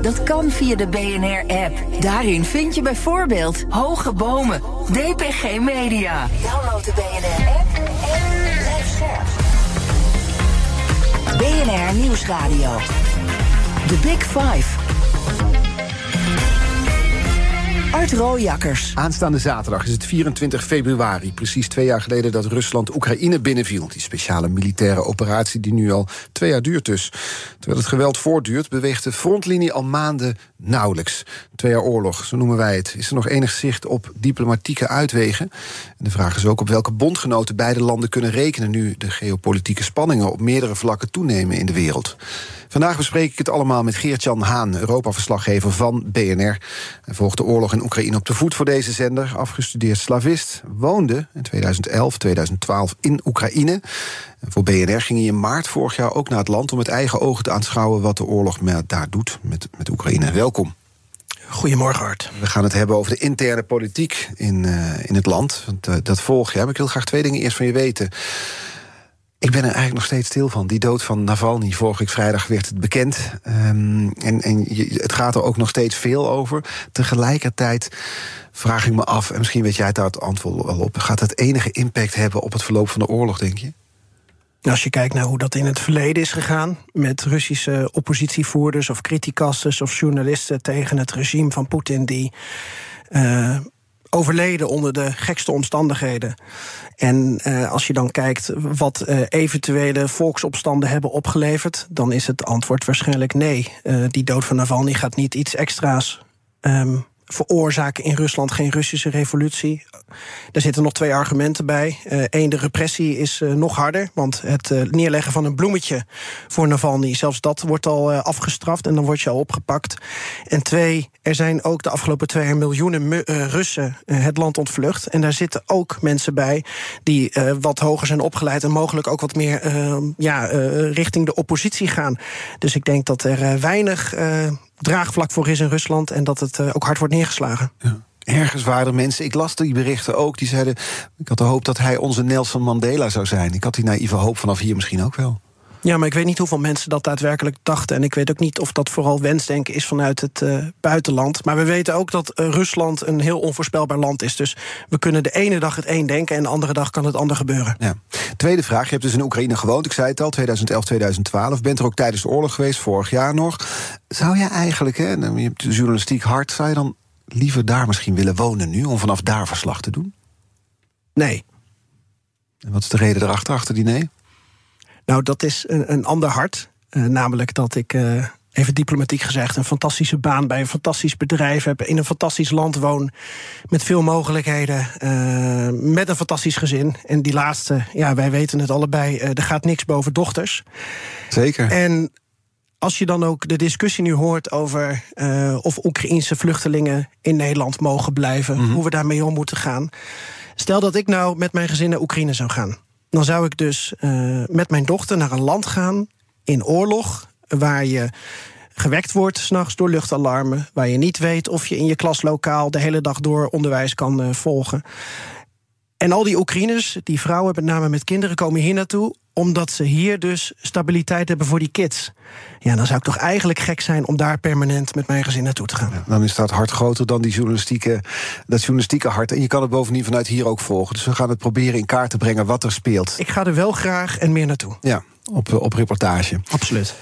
Dat kan via de BNR-app. Daarin vind je bijvoorbeeld Hoge Bomen, DPG Media. Download de BNR-app en blijf scherp. BNR Nieuwsradio. The Big Five. Art Rooijakkers. Aanstaande zaterdag is het 24 februari, precies twee jaar geleden dat Rusland Oekraïne binnenviel. Die speciale militaire operatie die nu al twee jaar duurt dus. Terwijl het geweld voortduurt, beweegt de frontlinie al maanden nauwelijks. Twee jaar oorlog, zo noemen wij het. Is er nog enig zicht op diplomatieke uitwegen? En de vraag is ook op welke bondgenoten beide landen kunnen rekenen nu de geopolitieke spanningen op meerdere vlakken toenemen in de wereld. Vandaag bespreek ik het allemaal met Geert-Jan Haan, Europa-verslaggever van BNR. Hij volgt de oorlog in Oekraïne op de voet voor deze zender. Afgestudeerd slavist, woonde in 2011, 2012 in Oekraïne. En voor BNR ging hij in maart vorig jaar ook naar het land... om met eigen ogen te aanschouwen wat de oorlog daar doet met, met Oekraïne. Welkom. Goedemorgen, Art. We gaan het hebben over de interne politiek in, uh, in het land. Want, uh, dat volg je. Maar ik wil graag twee dingen eerst van je weten. Ik ben er eigenlijk nog steeds stil van. Die dood van Navalny, vorige vrijdag werd het bekend. Um, en en het gaat er ook nog steeds veel over. Tegelijkertijd vraag ik me af, en misschien weet jij daar het antwoord wel op... gaat het enige impact hebben op het verloop van de oorlog, denk je? Als je kijkt naar hoe dat in het verleden is gegaan... met Russische oppositievoerders of criticasters of journalisten... tegen het regime van Poetin die... Uh, overleden onder de gekste omstandigheden. En uh, als je dan kijkt wat uh, eventuele volksopstanden hebben opgeleverd, dan is het antwoord waarschijnlijk nee. Uh, die dood van Navalny gaat niet iets extra's um, veroorzaken in Rusland geen Russische revolutie. Daar zitten nog twee argumenten bij. Eén, uh, de repressie is uh, nog harder, want het uh, neerleggen van een bloemetje voor Navalny, zelfs dat wordt al afgestraft en dan word je al opgepakt. En twee, er zijn ook de afgelopen twee jaar miljoenen Russen het land ontvlucht. En daar zitten ook mensen bij die wat hoger zijn opgeleid en mogelijk ook wat meer ja, richting de oppositie gaan. Dus ik denk dat er weinig draagvlak voor is in Rusland en dat het uh, ook hard wordt neergeslagen. Ja. Ergens waren er mensen, ik las die berichten ook, die zeiden... ik had de hoop dat hij onze Nelson Mandela zou zijn. Ik had die naïeve hoop vanaf hier misschien ook wel. Ja, maar ik weet niet hoeveel mensen dat daadwerkelijk dachten. En ik weet ook niet of dat vooral wensdenken is vanuit het uh, buitenland. Maar we weten ook dat uh, Rusland een heel onvoorspelbaar land is. Dus we kunnen de ene dag het een denken en de andere dag kan het ander gebeuren. Ja. Tweede vraag. Je hebt dus in Oekraïne gewoond, ik zei het al, 2011, 2012. Bent er ook tijdens de oorlog geweest, vorig jaar nog. Zou je eigenlijk, hè, je hebt de journalistiek hard, zou je dan liever daar misschien willen wonen nu... om vanaf daar verslag te doen? Nee. En wat is de reden erachter, achter die nee? Nou, dat is een, een ander hart. Uh, namelijk dat ik, uh, even diplomatiek gezegd, een fantastische baan bij een fantastisch bedrijf heb. In een fantastisch land woon. Met veel mogelijkheden. Uh, met een fantastisch gezin. En die laatste, ja, wij weten het allebei. er gaat niks boven dochters. Zeker. En als je dan ook de discussie nu hoort over uh, of Oekraïense vluchtelingen in Nederland mogen blijven, mm -hmm. hoe we daarmee om moeten gaan. Stel dat ik nou met mijn gezin naar Oekraïne zou gaan. Dan zou ik dus uh, met mijn dochter naar een land gaan in oorlog, waar je gewekt wordt s'nachts door luchtalarmen, waar je niet weet of je in je klaslokaal de hele dag door onderwijs kan uh, volgen. En al die Oekraïners, die vrouwen met name met kinderen, komen hier naartoe omdat ze hier dus stabiliteit hebben voor die kids. Ja, dan zou ik toch eigenlijk gek zijn om daar permanent met mijn gezin naartoe te gaan. Ja, dan is dat hart groter dan die journalistieke, dat journalistieke hart. En je kan het bovendien vanuit hier ook volgen. Dus we gaan het proberen in kaart te brengen wat er speelt. Ik ga er wel graag en meer naartoe. Ja, op, op reportage. Absoluut.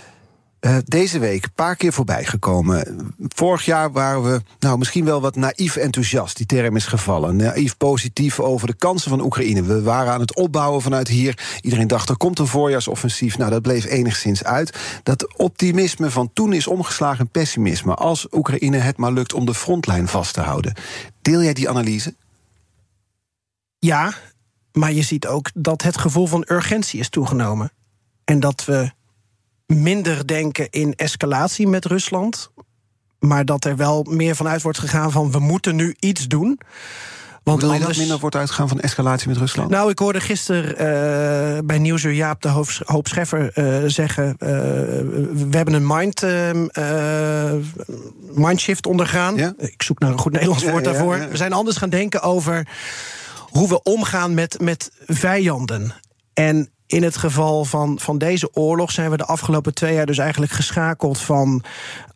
Uh, deze week een paar keer voorbij gekomen. Vorig jaar waren we nou, misschien wel wat naïef enthousiast. Die term is gevallen. Naïef positief over de kansen van Oekraïne. We waren aan het opbouwen vanuit hier. Iedereen dacht er komt een voorjaarsoffensief. Nou, dat bleef enigszins uit. Dat optimisme van toen is omgeslagen in pessimisme. Als Oekraïne het maar lukt om de frontlijn vast te houden. Deel jij die analyse? Ja, maar je ziet ook dat het gevoel van urgentie is toegenomen. En dat we minder denken in escalatie met Rusland. Maar dat er wel meer vanuit wordt gegaan van we moeten nu iets doen. Want Wil je anders... dat minder wordt uitgaan van escalatie met Rusland? Nou, ik hoorde gisteren uh, bij Nieuwsuur Jaap de Hoop Scheffer uh, zeggen... Uh, we hebben een mind, mindshift ondergaan. Ja? Ik zoek naar een goed Nederlands woord ja, daarvoor. We zijn anders gaan denken over hoe we omgaan met, met vijanden. En in het geval van, van deze oorlog zijn we de afgelopen twee jaar dus eigenlijk geschakeld van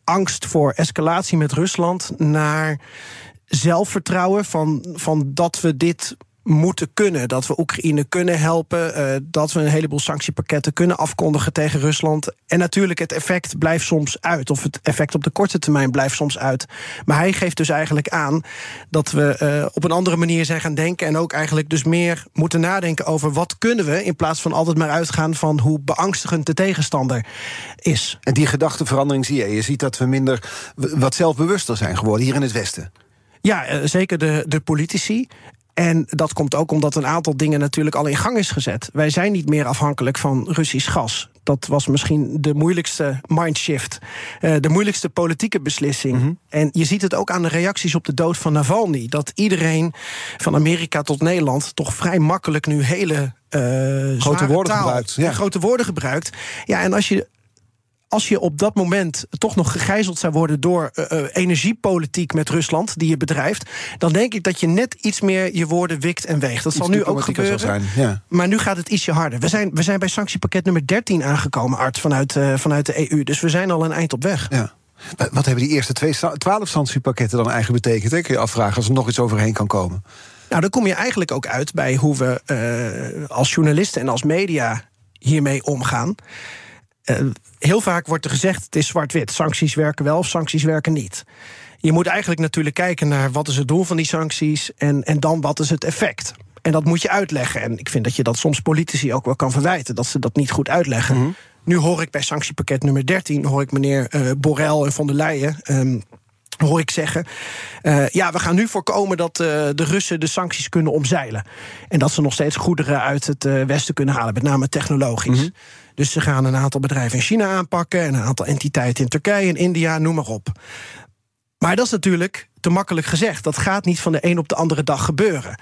angst voor escalatie met Rusland naar zelfvertrouwen van, van dat we dit moeten kunnen. Dat we Oekraïne kunnen helpen. Uh, dat we een heleboel sanctiepakketten kunnen afkondigen tegen Rusland. En natuurlijk, het effect blijft soms uit. Of het effect op de korte termijn blijft soms uit. Maar hij geeft dus eigenlijk aan dat we uh, op een andere manier zijn gaan denken. En ook eigenlijk dus meer moeten nadenken over wat kunnen we. In plaats van altijd maar uitgaan van hoe beangstigend de tegenstander is. En die gedachteverandering zie je. Je ziet dat we minder wat zelfbewuster zijn geworden hier in het Westen. Ja, eh, zeker de, de politici. En dat komt ook omdat een aantal dingen natuurlijk al in gang is gezet. Wij zijn niet meer afhankelijk van Russisch gas. Dat was misschien de moeilijkste mindshift. Uh, de moeilijkste politieke beslissing. Mhm. En je ziet het ook aan de reacties op de dood van Navalny. Dat iedereen van Amerika tot Nederland toch vrij makkelijk nu hele uh, grote woorden gebruikt. Ja. Grote woorden gebruikt. Ja, en als je als je op dat moment toch nog gegijzeld zou worden door uh, energiepolitiek met Rusland, die je bedrijft, dan denk ik dat je net iets meer je woorden wikt en weegt. Dat zal nu ook gebeuren. Zijn, ja. Maar nu gaat het ietsje harder. We zijn, we zijn bij sanctiepakket nummer 13 aangekomen, Art, vanuit, uh, vanuit de EU. Dus we zijn al een eind op weg. Ja. Wat hebben die eerste twee, twaalf sanctiepakketten dan eigenlijk betekend? Hè? Kun je afvragen als er nog iets overheen kan komen. Nou, dan kom je eigenlijk ook uit bij hoe we uh, als journalisten en als media hiermee omgaan. Uh, heel vaak wordt er gezegd: het is zwart-wit. Sancties werken wel of sancties werken niet. Je moet eigenlijk natuurlijk kijken naar wat is het doel van die sancties en, en dan wat is het effect. En dat moet je uitleggen. En ik vind dat je dat soms politici ook wel kan verwijten, dat ze dat niet goed uitleggen. Mhm. Nu hoor ik bij sanctiepakket nummer 13, hoor ik meneer uh, Borrell en von der Leyen. Um, hoor ik zeggen. Uh, ja, we gaan nu voorkomen dat uh, de Russen de sancties kunnen omzeilen. En dat ze nog steeds goederen uit het uh, Westen kunnen halen, met name technologisch. Mm dus ze gaan een aantal bedrijven in China aanpakken en een aantal entiteiten in Turkije en India, noem maar op. Maar dat is natuurlijk te makkelijk gezegd. Dat gaat niet van de een op de andere dag gebeuren.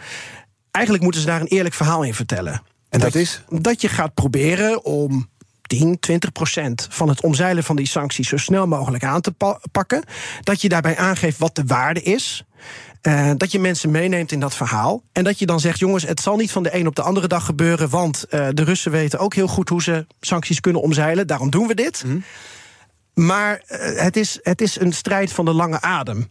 Eigenlijk moeten ze daar een eerlijk verhaal in vertellen. En dat, is? Dat je gaat proberen om 10, 20 procent van het omzeilen van die sancties zo snel mogelijk aan te pakken. Dat je daarbij aangeeft wat de waarde is. Uh, dat je mensen meeneemt in dat verhaal. En dat je dan zegt: jongens, het zal niet van de een op de andere dag gebeuren. Want uh, de Russen weten ook heel goed hoe ze sancties kunnen omzeilen. Daarom doen we dit. Mm. Maar uh, het, is, het is een strijd van de lange adem.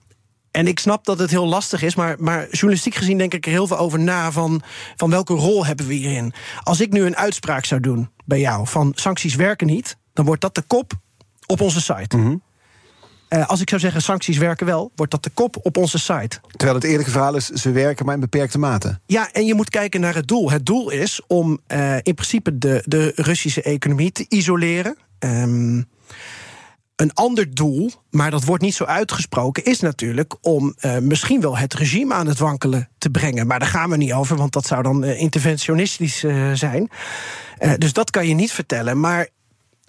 En ik snap dat het heel lastig is, maar, maar journalistiek gezien denk ik er heel veel over na van, van welke rol hebben we hierin. Als ik nu een uitspraak zou doen bij jou van sancties werken niet, dan wordt dat de kop op onze site. Mm -hmm. Uh, als ik zou zeggen sancties werken wel, wordt dat de kop op onze site. Terwijl het eerlijke verhaal is, ze werken maar in beperkte mate. Ja, en je moet kijken naar het doel. Het doel is om uh, in principe de, de Russische economie te isoleren. Um, een ander doel, maar dat wordt niet zo uitgesproken, is natuurlijk om uh, misschien wel het regime aan het wankelen te brengen. Maar daar gaan we niet over, want dat zou dan uh, interventionistisch uh, zijn. dus dat kan je niet vertellen. Maar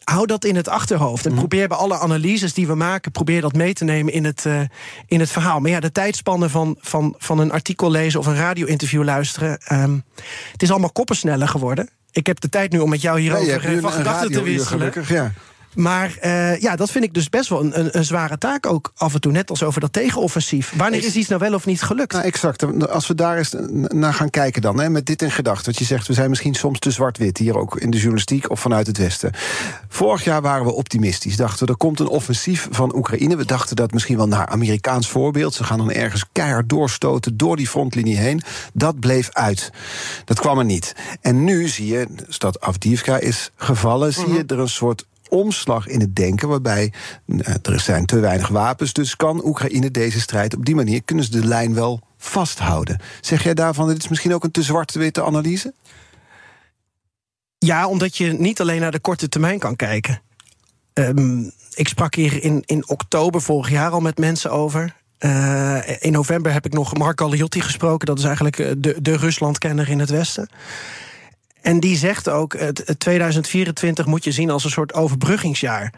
hou dat in het achterhoofd. En mhm. probeer bij alle analyses die we maken, probeer dat mee te nemen in het, uh, in het verhaal. Maar ja, de tijdspannen van, van, van een artikel lezen of een radio-interview luisteren. Um, het is allemaal koppensneller geworden. Ik heb de tijd nu om met jou hierover ja, van gedachten te wisselen. Gelukkig, ja. Maar uh, ja, dat vind ik dus best wel een, een, een, zware taak ook af en toe. Net als over dat tegenoffensief. Wanneer is iets nou wel of niet gelukt? Nou, exact. Als we daar eens naar gaan kijken dan. Hè, met dit in gedachten. Wat je zegt, we zijn misschien soms te zwart-wit. Hier ook in de journalistiek of vanuit het Westen. Vorig jaar waren we optimistisch. Dachten we, er komt een offensief van Oekraïne. We dachten dat misschien wel naar Amerikaans voorbeeld. Ze gaan dan ergens keihard doorstoten door die frontlinie heen. Dat bleef uit. Dat kwam er niet. En nu zie je, stad Avdiivka is gevallen. Zie je mhm. er een soort omslag in het denken, waarbij uh, er zijn te weinig wapens. Dus kan Oekraïne deze strijd op die manier kunnen ze de lijn wel vasthouden. Zeg jij daarvan, dit is misschien ook een te zwart-witte analyse? Ja, omdat je niet alleen naar de korte termijn kan kijken. Um, ik sprak hier in, in oktober vorig jaar al met mensen over. Uh, in november heb ik nog Marco Liotti gesproken. Dat is eigenlijk eh, de, de Ruslandkenner in het Westen. En die zegt ook, het 2024 moet je zien als een soort overbruggingsjaar.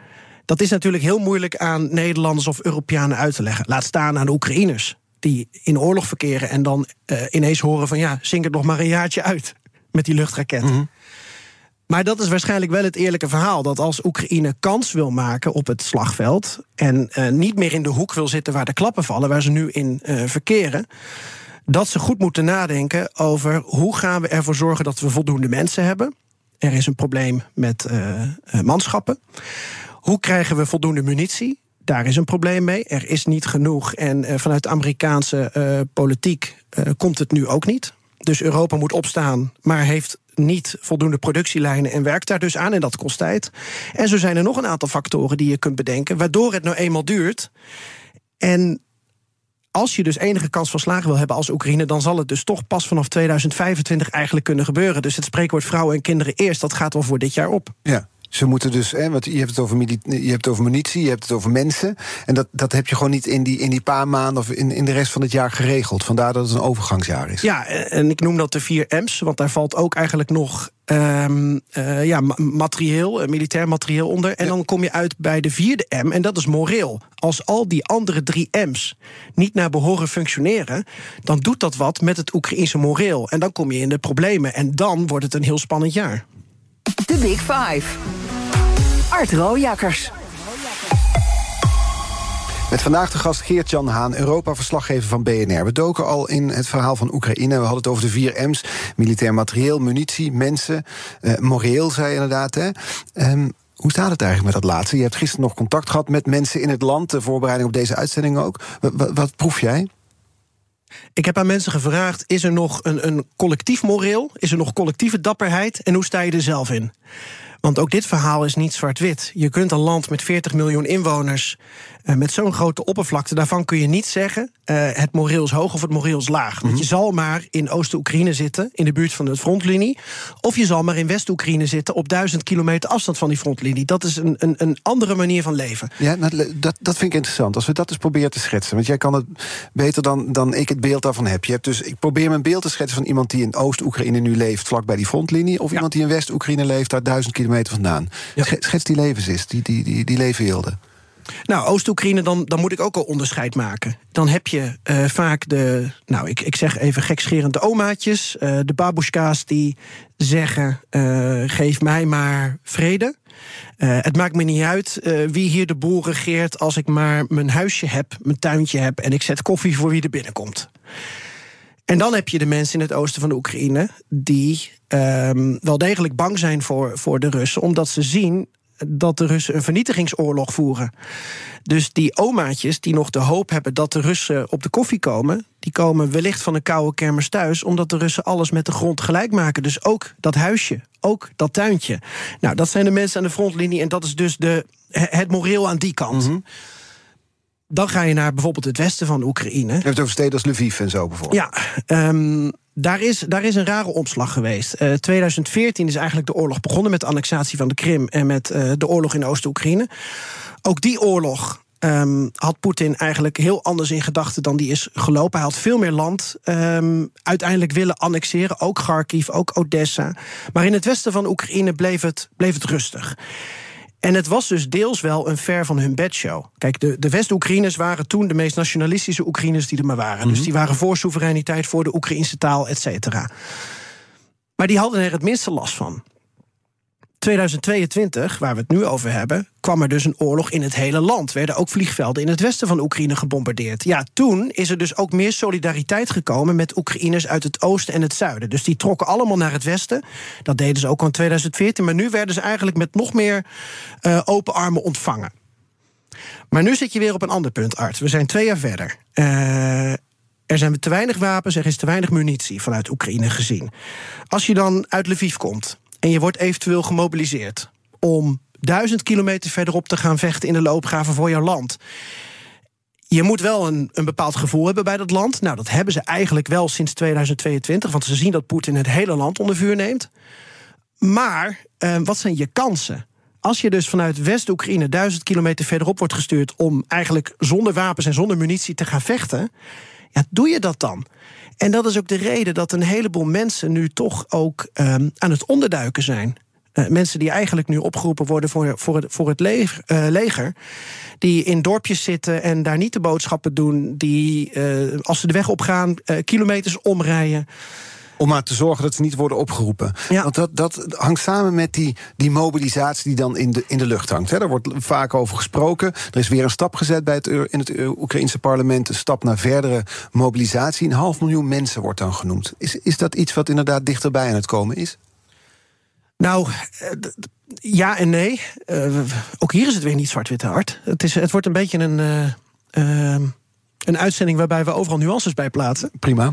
Dat is natuurlijk heel moeilijk aan Nederlanders of Europeanen uit te leggen. Laat staan aan de Oekraïners die in oorlog verkeren en dan uh, ineens horen van ja, zing het nog maar een jaartje uit met die luchtraketten. Mm Maar dat is waarschijnlijk wel het eerlijke verhaal. Dat als Oekraïne kans wil maken op het slagveld. en uh, niet meer in de hoek wil zitten waar de klappen vallen, waar ze nu in uh, verkeren. Dat ze goed moeten nadenken over hoe gaan we ervoor zorgen dat we voldoende mensen hebben. Er is een probleem met manschappen. Hoe krijgen we voldoende munitie? Daar is een probleem mee. Er is niet genoeg. En uh, vanuit de Amerikaanse politiek komt het nu ook niet. Dus Europa moet opstaan, maar heeft niet voldoende productielijnen en werkt daar dus aan. En dat kost tijd. En zo zijn er nog een aantal factoren die je kunt bedenken, waardoor het nou eenmaal duurt. En als je dus enige kans van slagen wil hebben als Oekraïne, dan zal het dus toch pas vanaf 2025 eigenlijk kunnen gebeuren. Dus het spreekwoord vrouwen en kinderen eerst, dat gaat wel voor dit jaar op. Ja. Ze moeten dus, hè, want je hebt, het over je hebt het over munitie, je hebt het over mensen. En dat, dat heb je gewoon niet in die, in die paar maanden of in, in de rest van het jaar geregeld. Vandaar dat het een overgangsjaar is. Ja, en ik noem dat de vier M's, want daar valt ook eigenlijk nog um, uh, ja, materieel, eh, militair materieel onder. En dan kom je uit bij de vierde M, en dat is moreel. Als al die andere drie M's niet naar behoren functioneren, dan doet dat wat met het Oekraïnse moreel. En dan kom je in de problemen. En dan wordt het een heel spannend jaar. De Big Five. Art Rooijakkers. Met vandaag de gast Geert-Jan Haan, Europa-verslaggever van BNR. We doken al in het verhaal van Oekraïne. We hadden het over de vier M's. Militair materieel, munitie, mensen. Uh, moreel, zei je inderdaad. Hè? Um, hoe staat het eigenlijk met dat laatste? Je hebt gisteren nog contact gehad met mensen in het land. De voorbereiding op deze uitzending ook. wat, wat proef jij? Ik heb aan mensen gevraagd: is er nog een, een collectief moreel? Is er nog collectieve dapperheid? En hoe sta je er zelf in? Want ook dit verhaal is niet zwart-wit. Je kunt een land met 40 miljoen inwoners met zo'n grote oppervlakte, daarvan kun je niet zeggen uh, het moreel is hoog of het moreel is laag. Want mhm. je zal maar in Oost-Oekraïne zitten, in de buurt van de frontlinie, of je zal maar in West-Oekraïne zitten op duizend kilometer afstand van die frontlinie. Dat is een, een, een andere manier van leven. Ja, nou, dat, dat vind ik interessant. Als we dat eens proberen te schetsen, want jij kan het beter dan, dan ik het beeld daarvan heb. Je hebt dus, ik probeer mijn beeld te schetsen van iemand die in Oost-Oekraïne nu leeft, vlak bij die frontlinie, of iemand die in West-Oekraïne leeft, daar duizend kilometer vandaan. Ja. Schets die levens is, die, die, die, die leefwerelden. Nou, Oost-Oekraïne, dan, dan moet ik ook al onderscheid maken. Dan heb je uh, vaak de, nou, ik, ik zeg even gekscherende omaatjes, uh, de babushka's die zeggen: uh, geef mij maar vrede. het maakt me niet uit wie hier de boel regeert als ik maar mijn huisje heb, mijn tuintje heb en ik zet koffie voor wie er binnenkomt. En dan heb je de mensen in het oosten van de Oekraïne die um, wel degelijk bang zijn voor, voor de Russen, omdat ze zien dat de Russen een vernietigingsoorlog voeren. Dus die omaatjes die nog de hoop hebben dat de Russen op de koffie komen, die komen wellicht van een koude kermis thuis, omdat de Russen alles met de grond gelijk maken. Dus ook dat huisje, ook dat tuintje. Nou, dat zijn de mensen aan de frontlinie en dat is dus de, het moreel aan die kant. Mhm. Dan ga je naar bijvoorbeeld het westen van Oekraïne. Je hebt het over steden als Lviv en zo bijvoorbeeld. Ja, um, daar is, daar is een rare omslag geweest. Uh, eh, 2014 is eigenlijk de oorlog begonnen met de annexatie van de Krim en met uh, de oorlog in Oost-Oekraïne. Ook die oorlog um, had Poetin eigenlijk heel anders in gedachten dan die is gelopen. Hij had veel meer land um, uiteindelijk willen annexeren, ook Kharkiv, ook Odessa. Maar in het westen van Oekraïne bleef het, bleef het rustig. En het was dus deels wel een ver van hun bedshow. Kijk, de, de West-Oekraïners waren toen de meest nationalistische Oekraïners die er maar waren. Dus mhm. die waren voor soevereiniteit, voor de Oekraïnse taal, et cetera. Maar die hadden er het minste last van. 2022, waar we het nu over hebben, kwam er dus een oorlog in het hele land. Werden ook vliegvelden in het westen van Oekraïne gebombardeerd. Ja, toen is er dus ook meer solidariteit gekomen met Oekraïners uit het oosten en het zuiden. Dus die trokken allemaal naar het westen. Dat deden ze ook al in 2014. Maar nu werden ze eigenlijk met nog meer uh, open armen ontvangen. Maar nu zit je weer op een ander punt, Art. We zijn twee jaar verder. Uh, er zijn te weinig wapens, er is te weinig munitie vanuit Oekraïne gezien. Als je dan uit Lviv komt en je wordt eventueel gemobiliseerd om duizend kilometer verderop te gaan vechten in de loopgraven voor jouw land. Je moet wel een, een bepaald gevoel hebben bij dat land. Nou, dat hebben ze eigenlijk wel sinds 2022, want ze zien dat Poetin het hele land onder vuur neemt. Maar eh, wat zijn je kansen? Als je dus vanuit West-Oekraïne duizend kilometer verderop wordt gestuurd om eigenlijk zonder wapens en zonder munitie te gaan vechten, doe je dat dan? En dat is ook de reden dat een heleboel mensen nu toch ook um, aan het onderduiken zijn. Uh, mensen die eigenlijk nu opgeroepen worden voor, voor het, voor het leger, uh, leger. Die in dorpjes zitten en daar niet de boodschappen doen. Die uh, als ze de weg opgaan, kilometers omrijden. Om maar te zorgen dat ze niet worden opgeroepen. Ja. Want dat, dat hangt samen met die, die mobilisatie die dan in de, in de lucht hangt. Daar wordt vaak over gesproken. Er is weer een stap gezet bij het, in het Oekraïnse parlement. Een stap naar verdere mobilisatie. Een half miljoen mensen wordt dan genoemd. Is, is dat iets wat inderdaad dichterbij aan het komen is? Nou, eh, ja en nee. Uh, ook hier is het weer niet zwart-wit hard. Het, is, het wordt een beetje een, uh, uh, een uitzending waarbij we overal nuances bij plaatsen. Prima.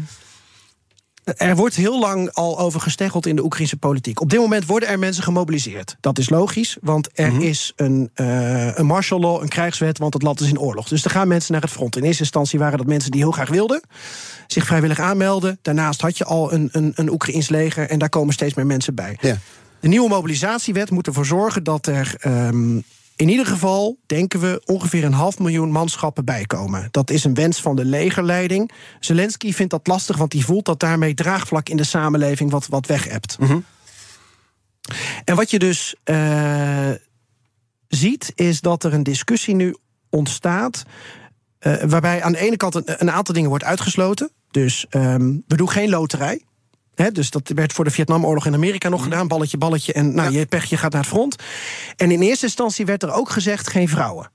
Er wordt heel lang al over gesteggeld in de Oekraïnse politiek. Op dit moment worden er mensen gemobiliseerd. Dat is logisch, want er mm -hmm. is een, uh, een martial law, een krijgswet, want het land is in oorlog. Dus er gaan mensen naar het front. In eerste instantie waren dat mensen die heel graag wilden, zich vrijwillig aanmelden. Daarnaast had je al een, een, een Oekraïns leger en daar komen steeds meer mensen bij. Ja. De nieuwe mobilisatiewet moet ervoor zorgen dat er um, in ieder geval, denken we, ongeveer een half miljoen manschappen bijkomen. Dat is een wens van de legerleiding. Zelensky vindt dat lastig, want hij voelt dat daarmee draagvlak in de samenleving wat, wat weg hebt. Mm -hmm. En wat je dus uh, ziet, is dat er een discussie nu ontstaat. Uh, waarbij aan de ene kant een, een, aantal dingen wordt uitgesloten. Dus um, we doen geen loterij. He, dus dat werd voor de Vietnamoorlog in Amerika nog gedaan. Balletje, balletje. En nou, ja. je pech, je gaat naar het front. En in eerste instantie werd er ook gezegd: geen vrouwen.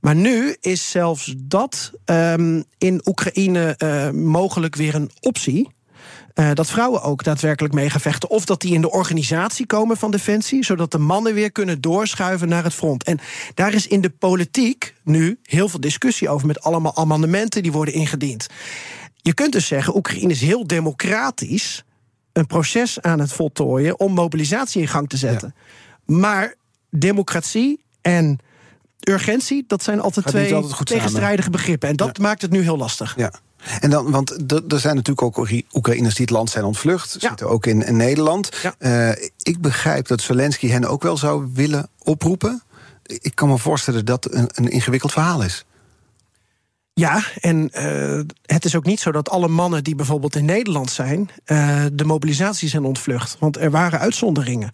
Maar nu is zelfs dat um, in Oekraïne uh, mogelijk weer een optie. Uh, dat vrouwen ook daadwerkelijk mee gaan vechten. Of dat die in de organisatie komen van Defensie. Zodat de mannen weer kunnen doorschuiven naar het front. En daar is in de politiek nu heel veel discussie over. Met allemaal amendementen die worden ingediend. Je kunt dus zeggen, Oekraïne is heel democratisch een proces aan het voltooien om mobilisatie in gang te zetten. Ja. Maar democratie en urgentie, dat zijn altijd Gaat twee altijd tegenstrijdige samen. begrippen. En dat ja. maakt het nu heel lastig. Ja. En dan, want er zijn natuurlijk ook Oekraïners die het land zijn ontvlucht. Ja. Zitten ook in, in Nederland. Ja. Uh, ik begrijp dat Zelensky hen ook wel zou willen oproepen. Ik kan me voorstellen dat een, een ingewikkeld verhaal is. Ja, en uh, het is ook niet zo dat alle mannen die bijvoorbeeld in Nederland zijn, uh, de mobilisatie zijn ontvlucht. Want er waren uitzonderingen.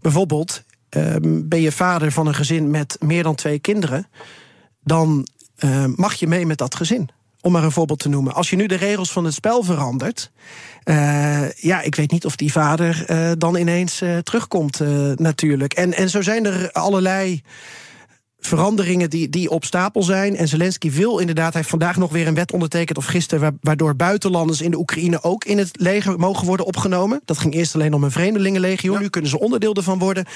Bijvoorbeeld, uh, ben je vader van een gezin met meer dan twee kinderen, dan uh, mag je mee met dat gezin. Om maar een voorbeeld te noemen. Als je nu de regels van het spel verandert. Ja, ik weet niet of die vader dan ineens terugkomt, natuurlijk. En, en zo zijn er allerlei veranderingen die, die op stapel zijn. En Zelensky wil inderdaad, hij heeft vandaag nog weer een wet ondertekend of gisteren, waardoor buitenlanders in de Oekraïne ook in het leger mogen worden opgenomen. Dat ging eerst alleen om een vreemdelingenlegioen. Ja. Nu kunnen ze onderdeel ervan worden.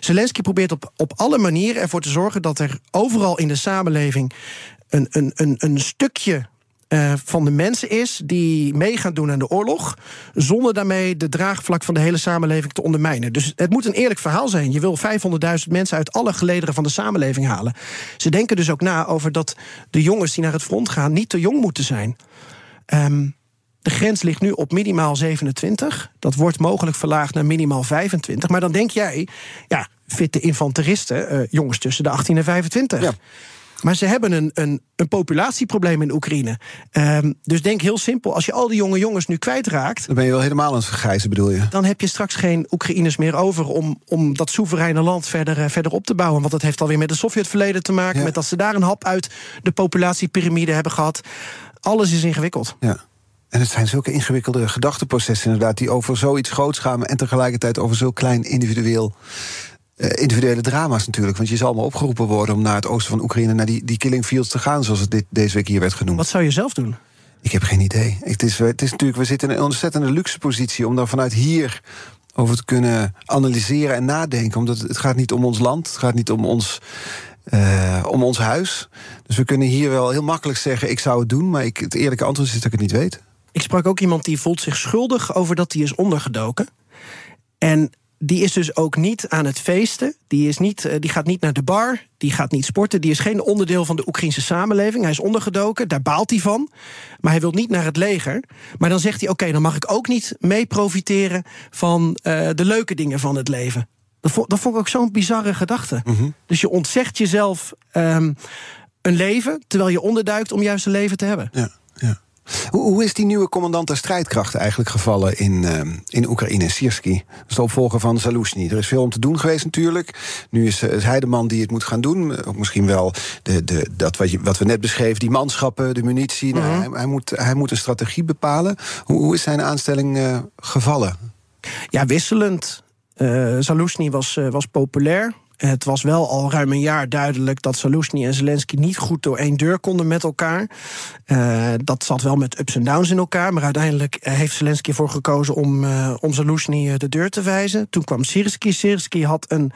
Zelensky probeert op, op alle manieren ervoor te zorgen dat er overal in de samenleving een, een, een, een stukje uh, van de mensen is die mee gaan doen aan de oorlog, zonder daarmee de draagvlak van de hele samenleving te ondermijnen. Dus het moet een eerlijk verhaal zijn. Je wil 500.000 mensen uit alle gelederen van de samenleving halen. Ze denken dus ook na over dat de jongens die naar het front gaan niet te jong moeten zijn. Um, de grens ligt nu op minimaal 27. Dat wordt mogelijk verlaagd naar minimaal 25. Maar dan denk jij, ja, fitte infanteristen, uh, jongens tussen de 18 en 25. Ja. Maar ze hebben een, een, een populatieprobleem in Oekraïne. Um, dus denk heel simpel: als je al die jonge jongens nu kwijtraakt. Dan ben je wel helemaal aan het vergrijzen, bedoel je? Dan heb je straks geen Oekraïners meer over om, om dat soevereine land verder, uh, verder op te bouwen. Want dat heeft alweer met het Sovjetverleden te maken. Ja. Met dat ze daar een hap uit de populatiepyramide hebben gehad. Alles is ingewikkeld. Ja. En het zijn zulke ingewikkelde gedachteprocessen, inderdaad, die over zoiets groots gaan en tegelijkertijd over zo klein individueel uh, individuele drama's natuurlijk. Want je zal maar opgeroepen worden om naar het oosten van Oekraïne, naar die, die killing fields te gaan, zoals het dit, deze week hier werd genoemd. Wat zou je zelf doen? Ik heb geen idee. Het is, het is natuurlijk, we zitten in een ontzettende luxe positie om daar vanuit hier over te kunnen analyseren en nadenken. Omdat het gaat niet om ons land, het gaat niet om ons. Uh, om ons huis. Dus we kunnen hier wel heel makkelijk zeggen: ik zou het doen, maar ik, het eerlijke antwoord is dat ik het niet weet. Ik sprak ook iemand die voelt zich schuldig over dat hij is ondergedoken. En die is dus ook niet aan het feesten. Die, is niet, die gaat niet naar de bar. Die gaat niet sporten. Die is geen onderdeel van de Oekraïnse samenleving. Hij is ondergedoken. Daar baalt hij van. Maar hij wil niet naar het leger. Maar dan zegt hij: Oké, okay, dan mag ik ook niet mee profiteren van uh, de leuke dingen van het leven. Dat vond, dat vond ik ook zo'n bizarre gedachte. Mm -hmm. Dus je ontzegt jezelf um, een leven terwijl je onderduikt om juist een leven te hebben. Ja, ja. Hoe, hoe, is die nieuwe commandant der strijdkrachten eigenlijk gevallen in, uh, in Oekraïne, Sirski? Dat is de opvolger van Zaluzny. Er is veel om te doen geweest natuurlijk. Nu is, is hij de man die het moet gaan doen. Ook misschien wel de, de, dat wat, je, wat we net beschreven, die manschappen, de munitie. nou, hij, hij, moet, hij moet een strategie bepalen. Hoe, hoe is zijn aanstelling uh, gevallen? Ja, wisselend. Uh, was, was populair. Het was wel al ruim een jaar duidelijk dat Saluzny en Zelensky niet goed door één deur konden met elkaar. Uh, dat zat wel met ups en downs in elkaar. Maar uiteindelijk heeft Zelensky ervoor gekozen om, uh, om Saluzny de deur te wijzen. Toen kwam Sirski. Sirski had een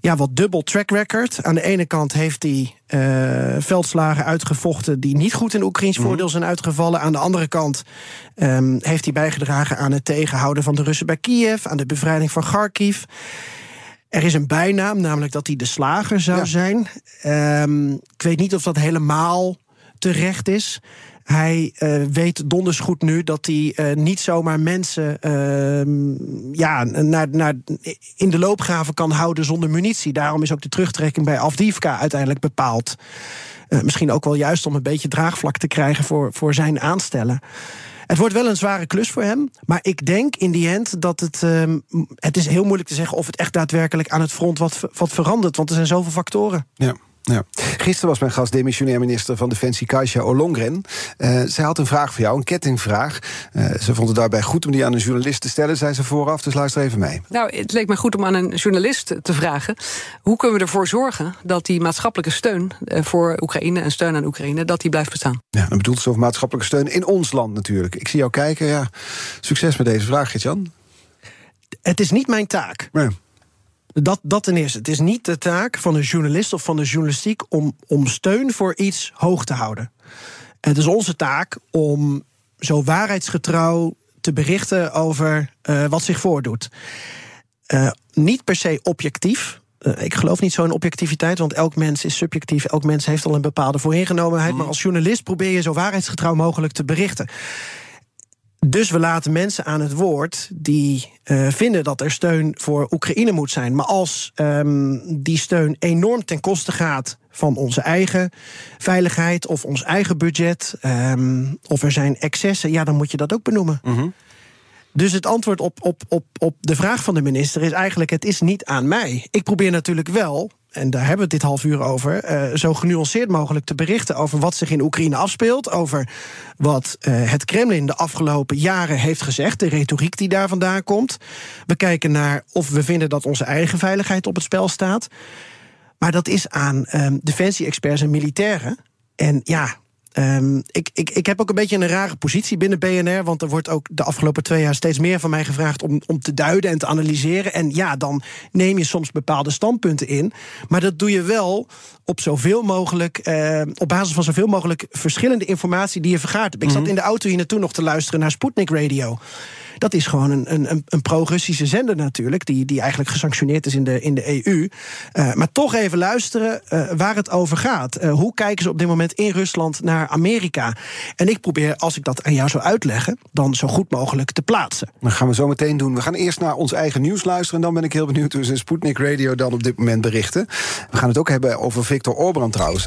ja, wat dubbel track record. Aan de ene kant heeft hij uh, veldslagen uitgevochten die niet goed in Oekraïns mm. voordeel zijn uitgevallen. Aan de andere kant um, heeft hij bijgedragen aan het tegenhouden van de Russen bij Kiev, aan de bevrijding van Kharkiv. Er is een bijnaam, namelijk dat hij de slager zou ja. zijn. Um, ik weet niet of dat helemaal terecht is. Hij uh, weet donders goed nu dat hij uh, niet zomaar mensen uh, ja, naar, naar, in de loopgraven kan houden zonder munitie. Daarom is ook de terugtrekking bij Avdivka uiteindelijk bepaald. Uh, misschien ook wel juist om een beetje draagvlak te krijgen voor, voor zijn aanstellen. Het wordt wel een zware klus voor hem. Maar ik denk in die end dat het. Uh, het is heel moeilijk te zeggen of het echt daadwerkelijk aan het front wat, wat verandert. Want er zijn zoveel factoren. Ja. Ja. Gisteren was mijn gast demissionair minister van Defensie Kasia Olongren. Uh, zij had een vraag voor jou, een kettingvraag. Uh, ze vond het daarbij goed om die aan een journalist te stellen, zei ze vooraf. Dus luister even mee. Nou, het leek me goed om aan een journalist te vragen. Hoe kunnen we ervoor zorgen dat die maatschappelijke steun voor Oekraïne en steun aan Oekraïne, dat die blijft bestaan? Ja, dan bedoelt ze over maatschappelijke steun in ons land natuurlijk. Ik zie jou kijken. Ja. Succes met deze vraag, Gert-Jan. Het is niet mijn taak. Nee. Dat, dat ten eerste. Het is niet de taak van een journalist of van de journalistiek om, om steun voor iets hoog te houden. Het is onze taak om zo waarheidsgetrouw te berichten over uh, wat zich voordoet. Uh, niet per se objectief. Uh, ik geloof niet zo in objectiviteit, want elk mens is subjectief. Elk mens heeft al een bepaalde vooringenomenheid. Mm. Maar als journalist probeer je zo waarheidsgetrouw mogelijk te berichten. Dus we laten mensen aan het woord die uh, vinden dat er steun voor Oekraïne moet zijn. Maar als um, die steun enorm ten koste gaat van onze eigen veiligheid of ons eigen budget, um, of er zijn excessen, ja, dan moet je dat ook benoemen. Mm -hmm. Dus het antwoord op, op, op, op de vraag van de minister is eigenlijk: het is niet aan mij. Ik probeer natuurlijk wel en daar hebben we het dit half uur over, uh, zo genuanceerd mogelijk te berichten over wat zich in Oekraïne afspeelt, over wat uh, het Kremlin de afgelopen jaren heeft gezegd, de retoriek die daar vandaan komt. We kijken naar of we vinden dat onze eigen veiligheid op het spel staat. Maar dat is aan um, defensie-experts en militairen. En ja, Um, ik, ik, ik heb ook een beetje een rare positie binnen BNR. Want er wordt ook de afgelopen twee jaar steeds meer van mij gevraagd om, om te duiden en te analyseren. En ja, dan neem je soms bepaalde standpunten in. Maar dat doe je wel op zoveel mogelijk. Uh, op basis van zoveel mogelijk verschillende informatie die je vergaart. Ik zat in de auto hier naartoe nog te luisteren naar Sputnik Radio. Dat is gewoon een, een, een pro-Russische zender natuurlijk, die, die eigenlijk gesanctioneerd is in de, in de EU. Uh, maar toch even luisteren uh, waar het over gaat. Uh, hoe kijken ze op dit moment in Rusland naar Amerika? En ik probeer, als ik dat aan jou zou uitleggen, dan zo goed mogelijk te plaatsen. Dat gaan we zo meteen doen. We gaan eerst naar ons eigen nieuws luisteren. En dan ben ik heel benieuwd hoe ze Sputnik Radio dan op dit moment berichten. We gaan het ook hebben over Victor Orban trouwens.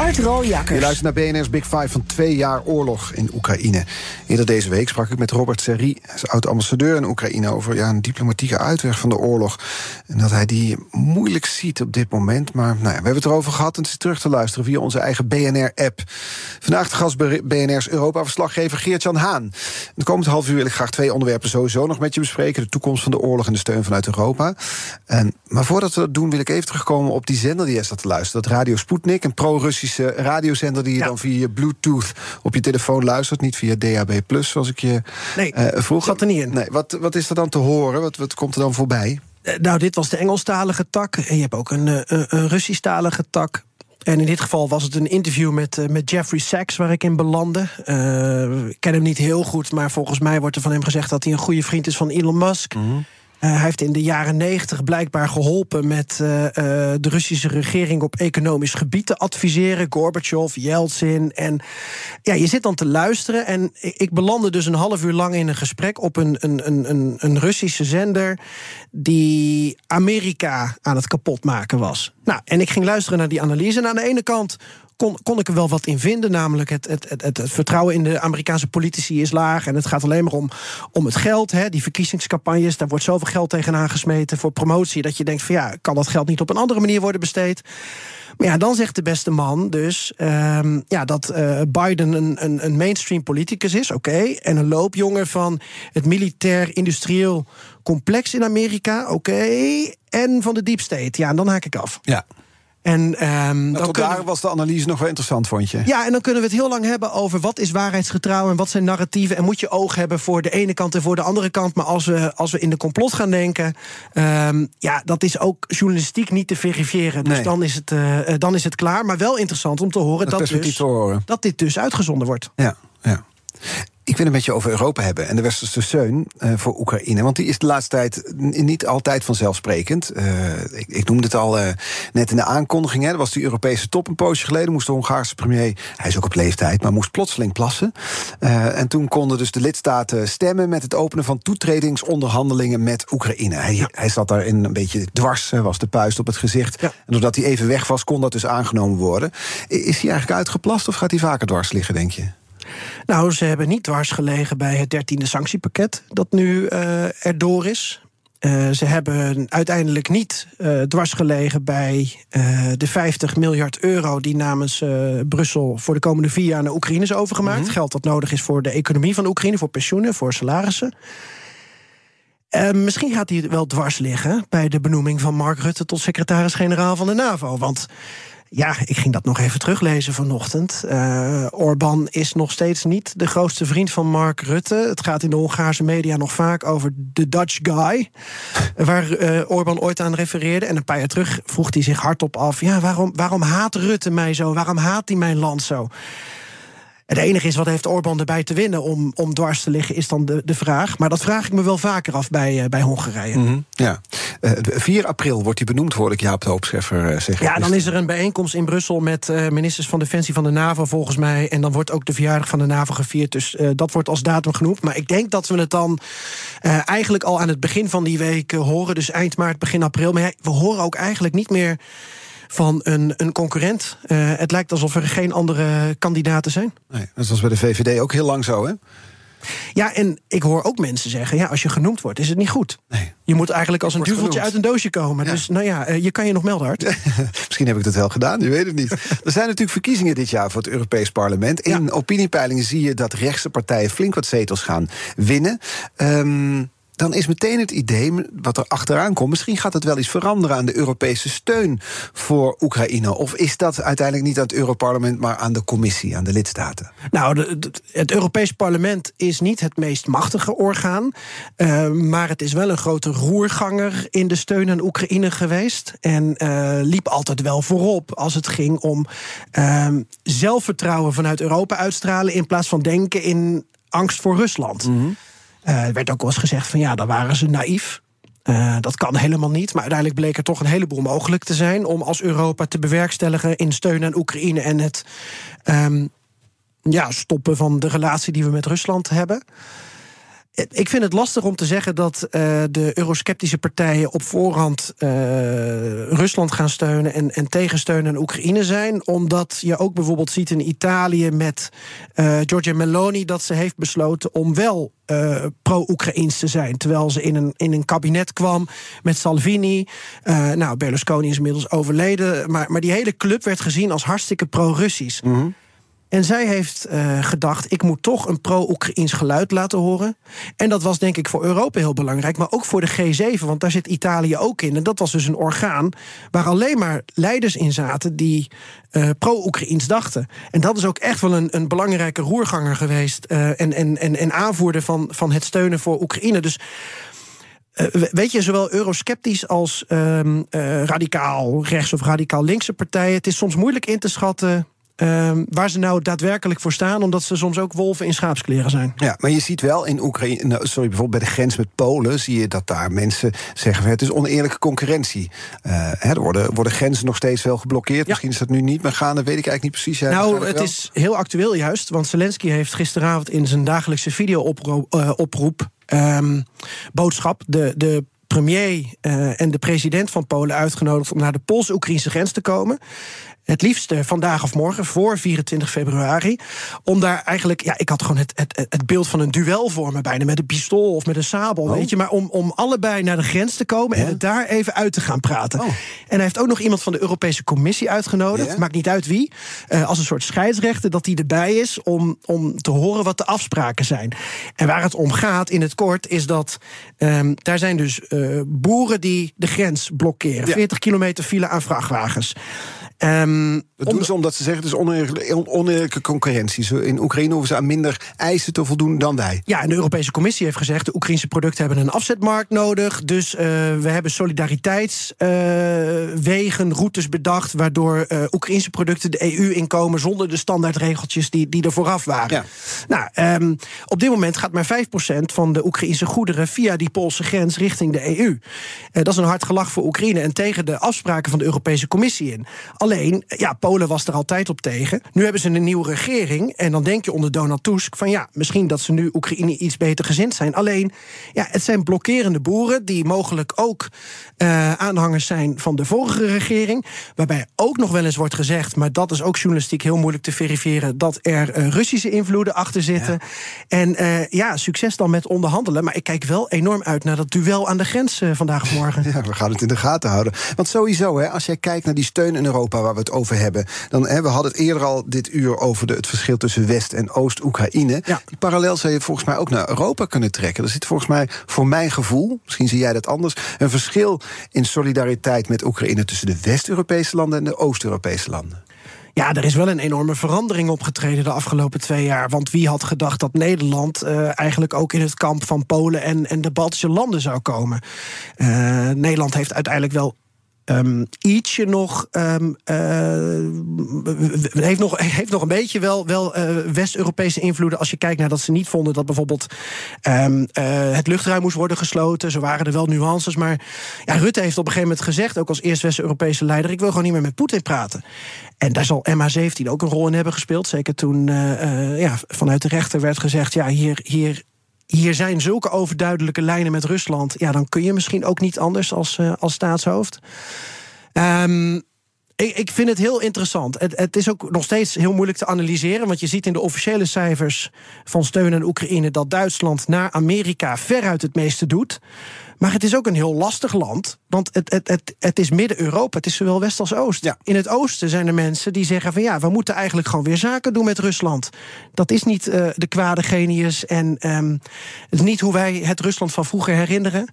Art. Je luistert naar BNR's Big Five van twee jaar oorlog in Oekraïne. Eerder deze week sprak ik met Robert Serri, oud-ambassadeur in Oekraïne... over ja, een diplomatieke uitweg van de oorlog. En dat hij die moeilijk ziet op dit moment. Maar nou ja, we hebben het erover gehad en het is terug te luisteren... via onze eigen BNR-app. Vandaag de gast BNR's Europa-verslaggever Geert-Jan Haan. De komende half uur wil ik graag twee onderwerpen sowieso nog met je bespreken. De toekomst van de oorlog en de steun vanuit Europa. En, maar voordat we dat doen wil ik even terugkomen op die zender die je zat te luisteren. Dat Radio Sputnik, een radiozender... die je dan via Bluetooth op je telefoon luistert. Niet via DAB+, zoals ik je nee, uh, vroeg. zat er niet in. Nee, wat, wat is er dan te horen? Wat, wat komt er dan voorbij? Uh, nou, dit was de Engelstalige tak. En je hebt ook een, uh, een Russisch-talige tak. En in dit geval was het een interview met, uh, met Jeffrey Sachs waar ik in belandde. Uh, ik ken hem niet heel goed, maar volgens mij wordt er van hem gezegd dat hij een goede vriend is van Elon Musk. Mm -hmm. Uh, hij heeft in de jaren negentig blijkbaar geholpen met uh, uh, de Russische regering op economisch gebied te adviseren. Gorbachev, Yeltsin. En ja, je zit dan te luisteren. En ik belandde dus een half uur lang in een gesprek op een, een, een, een Russische zender. die Amerika aan het kapotmaken was. Nou, en ik ging luisteren naar die analyse. En aan de ene kant kon, kon ik er wel wat in vinden. Namelijk het, het, het, het, vertrouwen in de Amerikaanse politici is laag. En het gaat alleen maar om, om het geld. Hè, die verkiezingscampagnes, daar wordt zoveel geld tegenaan gesmeten voor promotie. Dat je denkt van ja, kan dat geld niet op een andere manier worden besteed? Maar ja, dan zegt de beste man dus um, ja, dat uh, Biden een, een, een, mainstream politicus is, oké. En een loopjongen van het militair-industrieel complex in Amerika, oké. En van de deep state. Ja, en dan haak ik af. Ja. En, um, dan tot daar we... was de analyse nog wel interessant, vond je? Ja, en dan kunnen we het heel lang hebben over wat is waarheidsgetrouw en wat zijn narratieven. En moet je oog hebben voor de ene kant en voor de andere kant. Maar als we, als we in de complot gaan denken, um, ja, dat is ook journalistiek niet te verifiëren. Dus nee. dan, is het, uh, dan is het klaar. Maar wel interessant om te horen dat, dat, dus, te horen. dat dit dus uitgezonden wordt. Ja, ja. Ik wil een beetje over Europa hebben en de westerse steun uh, voor Oekraïne. Want die is de laatste tijd niet altijd vanzelfsprekend. Uh, ik, ik, noemde het al uh, net in de aankondiging. Hè, er was die Europese top een poosje geleden. Moest de Hongaarse premier, hij is ook op leeftijd, maar moest plotseling plassen. en toen konden dus de lidstaten stemmen met het openen van toetredingsonderhandelingen met Oekraïne. Hij, ja. hij zat daar in een beetje dwars, was de puist op het gezicht. Ja. En doordat hij even weg was, kon dat dus aangenomen worden. Is hij eigenlijk uitgeplast of gaat hij vaker dwars liggen, denk je? Nou, ze hebben niet dwars gelegen bij het dertiende sanctiepakket dat nu uh, erdoor is. Uh, ze hebben uiteindelijk niet uh, dwars gelegen bij uh, de 50 miljard euro die namens Brussel voor de komende vier jaar naar Oekraïne is overgemaakt. Mm -hmm. Geld dat nodig is voor de economie van Oekraïne, voor pensioenen, voor salarissen. misschien gaat hij wel dwars liggen bij de benoeming van Mark Rutte tot secretaris-generaal van de NAVO. Want ja, ik ging dat nog even teruglezen vanochtend. Uh, Orbán is nog steeds niet de grootste vriend van Mark Rutte. Het gaat in de Hongaarse media nog vaak over de Dutch guy. waar uh, Orbán ooit aan refereerde. En een paar jaar terug vroeg hij zich hardop af: ja, waarom, waarom haat Rutte mij zo? Waarom haat hij mijn land zo? Het enige is, wat heeft Orbán erbij te winnen om, om dwars te liggen, is dan de, de vraag. Maar dat vraag ik me wel vaker af bij, uh, bij Hongarije. Mm -hmm, ja. Uh, 4 april wordt hij benoemd, hoor ik Jaap de Hoopscheffer uh, zeggen. Ja, dan is er een bijeenkomst in Brussel met ministers van Defensie van de NAVO, volgens mij. En dan wordt ook de verjaardag van de NAVO gevierd. Dus dat wordt als datum genoemd. Maar ik denk dat we het dan eigenlijk al aan het begin van die week horen. Dus eind maart, begin april. Maar ja, we horen ook eigenlijk niet meer van een, een concurrent. Uh, het lijkt alsof er geen andere kandidaten zijn. Nee, dat was bij de VVD ook heel lang zo, hè? Ja, en ik hoor ook mensen zeggen: ja, als je genoemd wordt, is het niet goed. Nee. Je moet eigenlijk als een duveltje uit een doosje komen. Ja. Dus nou ja, uh, je kan je nog melden, Hart. Misschien heb ik dat wel gedaan, je weet het niet. er zijn natuurlijk verkiezingen dit jaar voor het Europees Parlement. In ja. opiniepeilingen zie je dat rechtse partijen flink wat zetels gaan winnen. Um, dan is meteen het idee, wat er achteraan komt... misschien gaat het wel iets veranderen aan de Europese steun voor Oekraïne. Of is dat uiteindelijk niet aan het Europarlement... maar aan de commissie, aan de lidstaten? Nou, de, de, het Europees Parlement is niet het meest machtige orgaan... Uh, maar het is wel een grote roerganger in de steun aan Oekraïne geweest... en uh, liep altijd wel voorop als het ging om uh, zelfvertrouwen vanuit Europa uitstralen... in plaats van denken in angst voor Rusland. Mm -hmm. Uh, er werd ook wel eens gezegd van ja, dan waren ze naïef. Uh, dat kan helemaal niet. Maar uiteindelijk bleek er toch een heleboel mogelijk te zijn om als Europa te bewerkstelligen in steun aan Oekraïne en het um, ja, stoppen van de relatie die we met Rusland hebben. Ik vind het lastig om te zeggen dat uh, de eurosceptische partijen op voorhand uh, Rusland gaan steunen en, en tegensteunen aan Oekraïne zijn. Omdat je ook bijvoorbeeld ziet in Italië met uh, Giorgia Meloni dat ze heeft besloten om wel pro-Oekraïns te zijn. Terwijl ze in een, in een kabinet kwam met Salvini. Nou, Berlusconi is inmiddels overleden. Maar, maar die hele club werd gezien als hartstikke pro-Russisch. -hmm. En zij heeft uh, gedacht, ik moet toch een pro-Oekraïns geluid laten horen. En dat was denk ik voor Europa heel belangrijk, maar ook voor de G7, want daar zit Italië ook in. En dat was dus een orgaan waar alleen maar leiders in zaten die uh, pro-Oekraïns dachten. En dat is ook echt wel een, een belangrijke roerganger geweest uh, en, en, en, en aanvoerder van, van het steunen voor Oekraïne. Dus weet je, zowel eurosceptisch als uh, radicaal rechts of radicaal linkse partijen. Het is soms moeilijk in te schatten Um, waar ze nou daadwerkelijk voor staan, omdat ze soms ook wolven in schaapskleren zijn. Ja, maar je ziet wel in Oekraïne, nou, sorry, bijvoorbeeld bij de grens met Polen, zie je dat daar mensen zeggen: het is oneerlijke concurrentie. Uh, hè, er worden, worden grenzen nog steeds wel geblokkeerd. Ja. Misschien is dat nu niet meer gaande, weet ik eigenlijk niet precies. Nou, het wel. is heel actueel juist, want Zelensky heeft gisteravond in zijn dagelijkse video-oproep. Uh, oproep, um, boodschap de, de premier uh, en de president van Polen uitgenodigd om naar de Pools-Oekraïnse grens te komen. Het liefst vandaag of morgen, voor 24 februari. Om daar eigenlijk, ja, ik had gewoon het, het, het beeld van een duel voor me bijna. Met een pistool of met een sabel, oh. weet je. Maar om, om allebei naar de grens te komen en het daar even uit te gaan praten. Oh. En hij heeft ook nog iemand van de Europese Commissie uitgenodigd. Maakt niet uit wie. Uh, als een soort scheidsrechter, dat hij erbij is om, om te horen wat de afspraken zijn. En waar het om gaat in het kort, is dat um, daar zijn dus uh, boeren die de grens blokkeren. Ja. 40 kilometer file aan vrachtwagens. Um, dat doen ze omdat ze zeggen het is oneerlijke, oneerlijke concurrentie. In Oekraïne hoeven ze aan minder eisen te voldoen dan wij. Ja, en de Europese Commissie heeft gezegd... de Oekraïnse producten hebben een afzetmarkt nodig. Dus uh, we hebben solidariteitswegen, uh, routes bedacht... waardoor uh, Oekraïnse producten de EU inkomen... zonder de standaardregeltjes die, die er vooraf waren. Ja. Nou, um, op dit moment gaat maar 5% van de Oekraïnse goederen... via die Poolse grens richting de EU. dat is een hard gelach voor Oekraïne... en tegen de afspraken van de Europese Commissie in. Alleen, ja, Polen was er altijd op tegen. Nu hebben ze een nieuwe regering. En dan denk je onder Donald Tusk van ja, misschien dat ze nu Oekraïne iets beter gezind zijn. Alleen, ja, het zijn blokkerende boeren die mogelijk ook uh, aanhangers zijn van de vorige regering. Waarbij ook nog wel eens wordt gezegd, maar dat is ook journalistiek heel moeilijk te verifiëren, dat er uh, Russische invloeden achter zitten. Ja. En uh, ja, succes dan met onderhandelen. Maar ik kijk wel enorm uit naar dat duel aan de grens vandaag of morgen. Ja, we gaan het in de gaten houden. Want sowieso, hè, als jij kijkt naar die steun in Europa waar we het over hebben, dan hè, we hadden het eerder al dit uur over de, het verschil tussen West- en Oost-Oekraïne. Ja. Die parallel zou je volgens mij ook naar Europa kunnen trekken. Er zit volgens mij, voor mijn gevoel, misschien zie jij dat anders, een verschil in solidariteit met Oekraïne tussen de West-Europese landen en de Oost-Europese landen. Ja, er is wel een enorme verandering opgetreden de afgelopen twee jaar. Want wie had gedacht dat Nederland uh, eigenlijk ook in het kamp van Polen en, en de Baltische landen zou komen? Uh, Nederland heeft uiteindelijk wel Um, ietsje nog, um, uh, heeft nog. Heeft nog een beetje wel, wel uh, West-Europese invloeden. Als je kijkt naar dat ze niet vonden dat bijvoorbeeld um, het luchtruim moest worden gesloten. Zo waren er wel nuances. Maar ja, Rutte heeft op een gegeven moment gezegd, ook als eerste West-Europese leider: ik wil gewoon niet meer met Poetin praten. En daar zal MH17 ook een rol in hebben gespeeld. Zeker toen ja, vanuit de rechter werd gezegd: ja, hier, hier hier zijn zulke overduidelijke lijnen met Rusland. Ja, dan kun je misschien ook niet anders als, uh, als staatshoofd. Um, ik, ik, vind het heel interessant. Het, het, is ook nog steeds heel moeilijk te analyseren. Want je ziet in de officiële cijfers van steun aan Oekraïne dat Duitsland naar Amerika veruit het meeste doet. Maar het is ook een heel lastig land. Want het, het, het, het is Midden-Europa. Het is zowel West als Oost. Ja. In het Oosten zijn er mensen die zeggen van ja, we moeten eigenlijk gewoon weer zaken doen met Rusland. Dat is niet uh, de kwade genius. En um, het is niet hoe wij het Rusland van vroeger herinneren.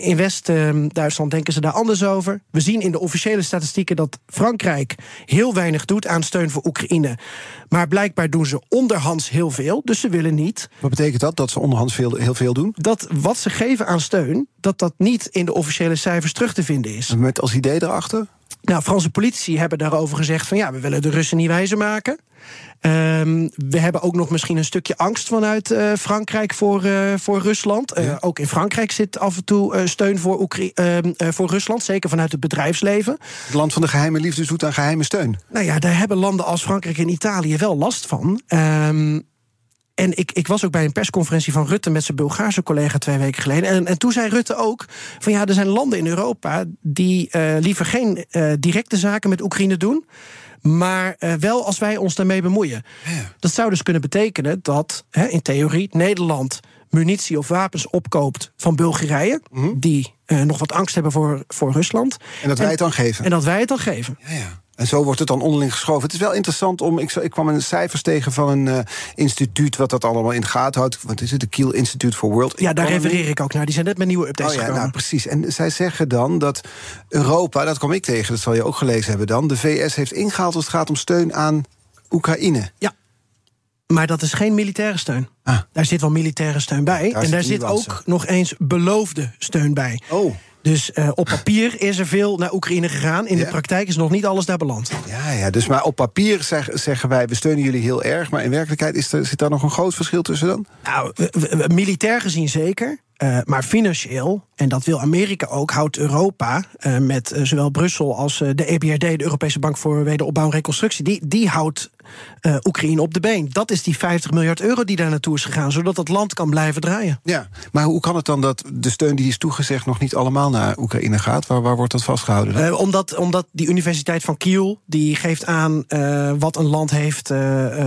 In West-Duitsland ehm, denken ze daar anders over. We zien in de officiële statistieken dat Frankrijk heel weinig doet aan steun voor Oekraïne. Maar blijkbaar doen ze onderhands heel veel. Dus ze willen niet. Wat betekent dat, dat ze onderhands veel, heel veel doen? Dat wat ze geven aan steun, dat dat niet in de officiële cijfers terug te vinden is. Met als idee erachter? Nou, Franse politici hebben daarover gezegd van ja, we willen de Russen niet wijzer maken. Um, we hebben ook nog misschien een stukje angst vanuit uh, Frankrijk voor, uh, voor Rusland. Uh, ja. Ook in Frankrijk zit af en toe steun voor, Oekri ehm, voor Rusland, zeker vanuit het bedrijfsleven. Het land van de geheime liefde zoet aan geheime steun. Nou ja, daar hebben landen als Frankrijk en Italië wel last van. Um, en ik, ik was ook bij een persconferentie van Rutte met zijn Bulgaarse collega twee weken geleden. En, en toen zei Rutte ook: van ja, er zijn landen in Europa die uh, liever geen uh, directe zaken met Oekraïne doen. Maar uh, wel als wij ons daarmee bemoeien. Ja. Dat zou dus kunnen betekenen dat hè, in theorie Nederland munitie of wapens opkoopt van Bulgarije, mm -hmm. die nog wat angst hebben voor, voor Rusland. En dat wij het dan geven. En dat wij het dan geven. Ja, ja. En zo wordt het dan onderling geschoven. Het is wel interessant om. Ik, ik kwam een cijfers tegen van een uh, instituut. wat dat allemaal in de gaten houdt. Wat is het? De Kiel Institute for World Ja, daar refereer ik ook naar. Die zijn net met nieuwe updates oh, ja, gekomen. Nou, precies. En zij zeggen dan dat Europa. dat kwam ik tegen, dat zal je ook gelezen hebben dan. de VS heeft ingehaald als het gaat om steun aan Oekraïne. Ja. Maar dat is geen militaire steun. Ah. Daar zit wel militaire steun bij. Daar en daar zit zit nuance. ook nog eens beloofde steun bij. Oh. Dus uh, op papier is er veel naar Oekraïne gegaan. In Ja. de praktijk is nog niet alles daar beland. Ja, ja, dus maar op papier zeg- zeggen wij, we steunen jullie heel erg. Maar in werkelijkheid is er, zit daar nog een groot verschil tussen dan? Nou, militair gezien zeker. Eh, maar financieel, en dat wil Amerika ook, houdt Europa eh, met eh, zowel Brussel als de EBRD, de Europese Bank voor Wederopbouw en Reconstructie, die, die houdt Oekraïne op de been. Dat is die 50 miljard euro die daar naartoe is gegaan, zodat het land kan blijven draaien. Ja, maar hoe kan het dan dat de steun die is toegezegd nog niet allemaal naar Oekraïne gaat? Waar, waar wordt dat vastgehouden? Eh, omdat, omdat die Universiteit van Kiel die geeft aan wat een land heeft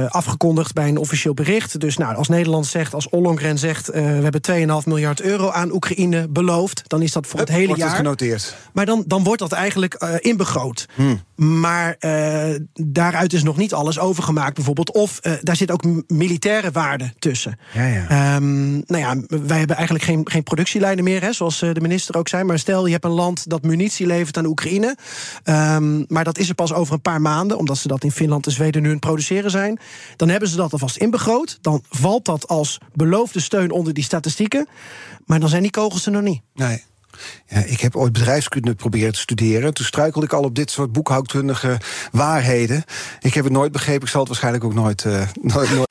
afgekondigd bij een officieel bericht. Dus nou, als Nederland zegt, als Ollongren zegt, we hebben 2,5 miljard euro aan Oekraïne beloofd, dan is dat voor het hele wordt het jaar. genoteerd. Maar dan, dan wordt dat eigenlijk eh, inbegroot. Hmm. Maar eh, daaruit is nog niet alles overgemaakt, bijvoorbeeld. Of eh, daar zit ook militaire waarde tussen. Ja, ja. Ehm, nou ja, wij hebben eigenlijk geen, geen productielijnen meer, hè, zoals de minister ook zei. Maar stel, je hebt een land dat munitie levert aan Oekraïne. Ehm, maar dat is er pas over een paar maanden, omdat ze dat in Finland en Zweden nu aan het produceren zijn. Dan hebben ze dat alvast inbegroot. Dan valt dat als beloofde steun onder die statistieken. Maar dan zijn die kogels er nog niet. Nee. Ja, ik heb ooit bedrijfskunde proberen te studeren. Toen struikelde ik al op dit soort boekhoudkundige waarheden. Ik heb het nooit begrepen. Ik zal het waarschijnlijk ook nooit. eh, nooit, nooit.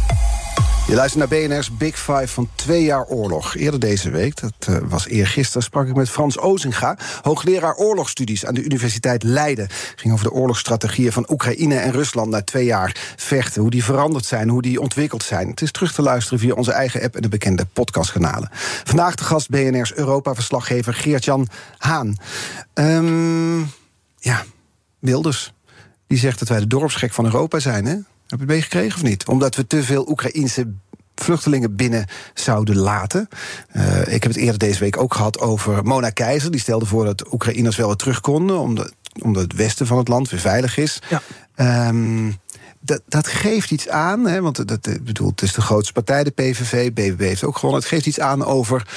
Je luistert naar BNR's Big Five van twee jaar oorlog. Eerder deze week, dat uh, was eergisteren, sprak ik met Frans Ozinga... hoogleraar oorlogsstudies aan de Universiteit Leiden. Ging over de oorlogsstrategieën van Oekraïne en Rusland... na twee jaar vechten, hoe die veranderd zijn, hoe die ontwikkeld zijn. Het is terug te luisteren via onze eigen app en de bekende podcastkanalen. Vandaag de gast BNR's Europa-verslaggever Geert-Jan Haan. Um, ja, Wilders. Die zegt dat wij de dorpsgek van Europa zijn, hè? Heb je het meegekregen of niet? Omdat we te veel Oekraïnse vluchtelingen binnen zouden laten. Uh, ik heb het eerder deze week ook gehad over Mona Keizer. Die stelde voor dat Oekraïners wel weer terug konden... omdat, omdat het westen van het land weer veilig is. Ja. Um, dat, dat, geeft iets aan, hè, want dat, ik bedoel, het is de grootste partij, de PVV. BBB heeft ook gewonnen. Het geeft iets aan over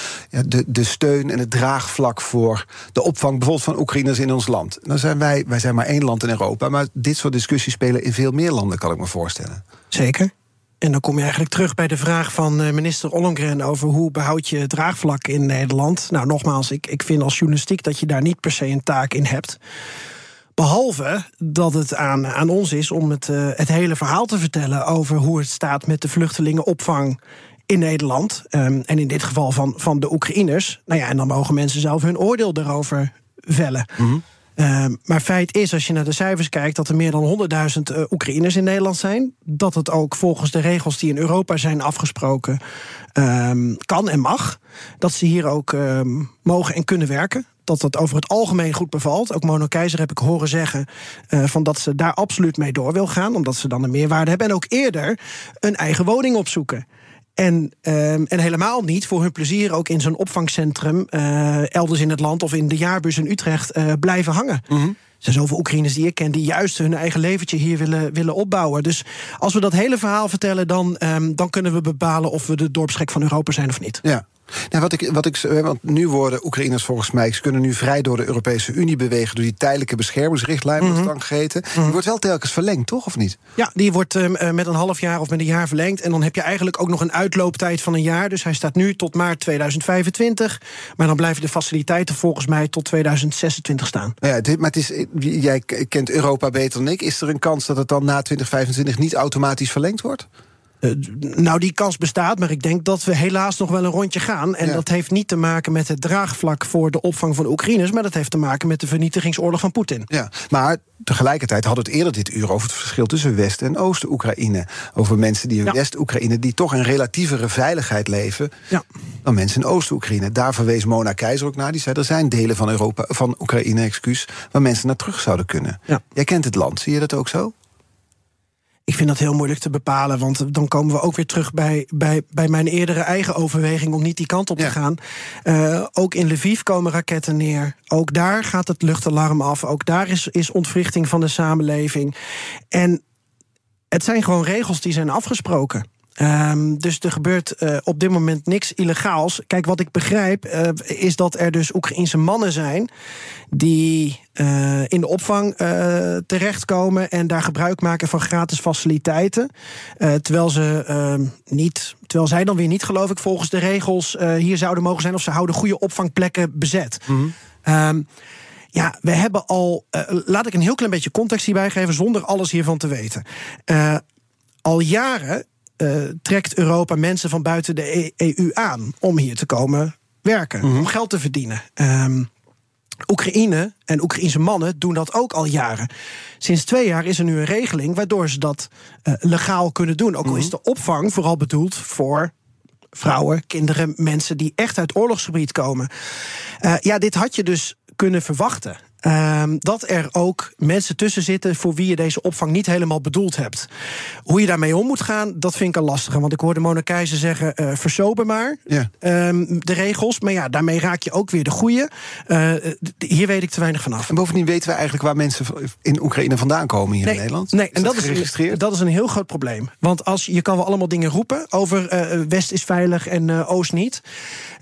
de, de steun en het draagvlak voor de opvang bijvoorbeeld van Oekraïners in ons land. Dan zijn wij, wij zijn maar één land in Europa, maar dit soort discussies spelen in veel meer landen, kan ik me voorstellen. Zeker. En dan kom je eigenlijk terug bij de vraag van eh, minister Ollongren over hoe behoud je draagvlak in Nederland. Nou, nogmaals, ik, ik vind als journalistiek dat je daar niet per se een taak in hebt. Behalve dat het aan, aan ons is om het, uh, het hele verhaal te vertellen over hoe het staat met de vluchtelingenopvang in Nederland. Um, en in dit geval van, van de Oekraïners. Nou ja, en dan mogen mensen zelf hun oordeel daarover vellen. Mm -hmm. Uh, maar feit is, als je naar de cijfers kijkt, dat er meer dan 100.000 uh, Oekraïners in Nederland zijn. Dat het ook volgens de regels die in Europa zijn afgesproken um, kan en mag. Dat ze hier ook mogen en kunnen werken. Dat dat over het algemeen goed bevalt. Ook Mono Keizer heb ik horen zeggen uh, van dat ze daar absoluut mee door wil gaan. Omdat ze dan een meerwaarde hebben. En ook eerder een eigen woning opzoeken. En, um, en helemaal niet voor hun plezier ook in zo'n opvangcentrum uh, elders in het land of in de jaarbus in Utrecht uh, blijven hangen. -hmm. Zijn zoveel Oekraïners die ik ken die juist hun eigen leventje hier willen, willen opbouwen. Dus als we dat hele verhaal vertellen, dan, ehm, dan kunnen we bepalen of we de dorpsgek van Europa zijn of niet. Ja. Nou, wat ik, wat ik, want nu worden Oekraïners volgens mij... ze kunnen nu vrij door de Europese Unie bewegen... door die tijdelijke beschermingsrichtlijn, wordt Mhm. dan gegeten. Die Mhm. wordt wel telkens verlengd, toch, of niet? Ja, die wordt ehm, eh, met een half jaar of met een jaar verlengd. En dan heb je eigenlijk ook nog een uitlooptijd van een jaar. Dus hij staat nu tot maart 2025. Maar dan blijven de faciliteiten volgens mij tot 2026 staan. Ja, dit, maar het is, jij kent Europa beter dan ik. Is er een kans dat het dan na 2025 niet automatisch verlengd wordt? Eh, nou, die kans bestaat, maar ik denk dat we helaas nog wel een rondje gaan. En Ja. dat heeft niet te maken met het draagvlak voor de opvang van Oekraïners, maar dat heeft te maken met de vernietigingsoorlog van Poetin. Ja, maar tegelijkertijd hadden we het eerder dit uur over het verschil tussen West- en Oost-Oekraïne. Over mensen die in Ja. West-Oekraïne die toch in relatievere veiligheid leven Ja. dan mensen in Oost-Oekraïne. Daar verwees Mona Keizer ook naar. Die zei er zijn delen van, Europa, van Oekraïne excuus, waar mensen naar terug zouden kunnen. Ja. Jij kent het land, zie je dat ook zo? Ik vind dat heel moeilijk te bepalen, want dan komen we ook weer terug bij, bij, bij mijn eerdere eigen overweging om niet die kant op Ja. te gaan. Eh, ook in Lviv komen raketten neer. Ook daar gaat het luchtalarm af. Ook daar is, is ontwrichting van de samenleving. En het zijn gewoon regels die zijn afgesproken. Ehm, dus er gebeurt eh, op dit moment niks illegaals. Kijk, wat ik begrijp eh, is dat er dus Oekraïense mannen zijn die eh, in de opvang terechtkomen en daar gebruik maken van gratis faciliteiten. Terwijl, ze, ehm, niet, terwijl zij dan weer niet, geloof ik, volgens de regels hier zouden mogen zijn of ze houden goede opvangplekken bezet. Ehm, ja, we hebben al. laat ik een heel klein beetje context hierbij geven, zonder alles hiervan te weten. Al jaren eh, trekt Europa mensen van buiten de E- EU aan om hier te komen werken, om geld te verdienen. Ehm, Oekraïne en Oekraïense mannen doen dat ook al jaren. Sinds twee jaar is er nu een regeling waardoor ze dat eh, legaal kunnen doen. Ook al is de opvang vooral bedoeld voor vrouwen, kinderen, mensen die echt uit oorlogsgebied komen. Eh, ja, dit had je dus kunnen verwachten. Ehm, dat er ook mensen tussen zitten voor wie je deze opvang niet helemaal bedoeld hebt. Hoe je daarmee om moet gaan, dat vind ik een lastige. Want ik hoorde Mona Keizer zeggen: eh versober maar Ja. ehm, de regels. Maar ja, daarmee raak je ook weer de goede. Eh, hier weet ik te weinig vanaf. En bovendien weten we eigenlijk waar mensen in Oekraïne vandaan komen hier in Nederland. Nee, Is en dat, geregistreerd? is, dat is een heel groot probleem. Want als, je kan wel allemaal dingen roepen over eh, West is veilig en Oost niet.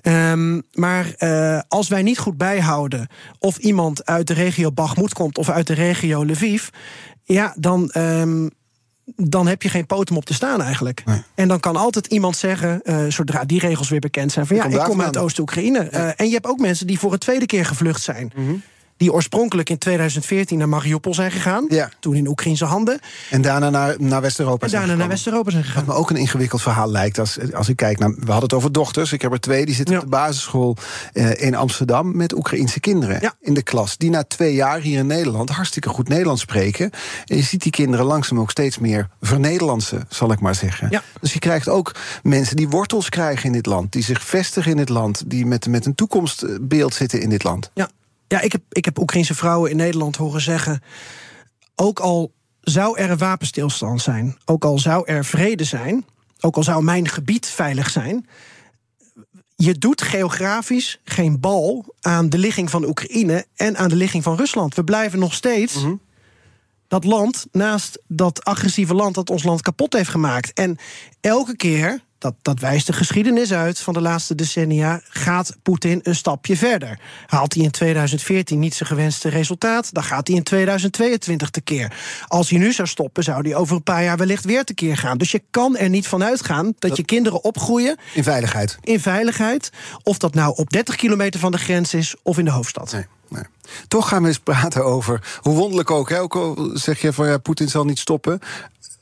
Ehm, maar eh, als wij niet goed bijhouden of iemand uit de regio Bakhmut komt of uit de regio Lviv, ja, dan. ehm, dan heb je geen potem op te staan eigenlijk. En dan kan altijd iemand zeggen, eh, zodra die regels weer bekend zijn... van ja, ik kom uit. Oost-Oekraïne. Eh, en je hebt ook mensen die voor een tweede keer gevlucht zijn. Die oorspronkelijk in 2014 naar Mariupol zijn gegaan. Ja. Toen in Oekraïnse handen. En daarna naar, naar West-Europa. Zijn daarna naar. West-Europa zijn gegaan. Wat me ook een ingewikkeld verhaal lijkt. Als, als ik kijk naar. We hadden het over dochters. Ik heb er twee. Die zitten Ja. op de basisschool eh, in Amsterdam. met Oekraïense kinderen Ja. in de klas. Die na twee jaar hier in Nederland hartstikke goed Nederlands spreken. En je ziet die kinderen langzaam ook steeds meer vernederlandsen, zal ik maar zeggen. Ja. Dus je krijgt ook mensen die wortels krijgen in dit land. Die zich vestigen in dit land. Die met, met een toekomstbeeld zitten in dit land. Ja, ja ik, heb, ik heb Oekraïnse vrouwen in Nederland horen zeggen... ook al zou er een wapenstilstand zijn... ook al zou er vrede zijn... ook al zou mijn gebied veilig zijn... je doet geografisch geen bal aan de ligging van Oekraïne... en aan de ligging van Rusland. We blijven nog steeds... Dat land naast dat agressieve land dat ons land kapot heeft gemaakt. En elke keer, dat, dat wijst de geschiedenis uit van de laatste decennia, gaat Poetin een stapje verder. Haalt hij in 2014 niet zijn gewenste resultaat, dan gaat hij in 2022 tekeer. Als hij nu zou stoppen, zou hij over een paar jaar wellicht weer tekeer gaan. Dus je kan er niet van uitgaan dat, je kinderen opgroeien In veiligheid. in veiligheid. Of dat nou op 30 kilometer van de grens is of in de hoofdstad. Nee, nee. Toch gaan we eens praten over, hoe wonderlijk ook, hè, ook al zeg je van ja, Poetin zal niet stoppen.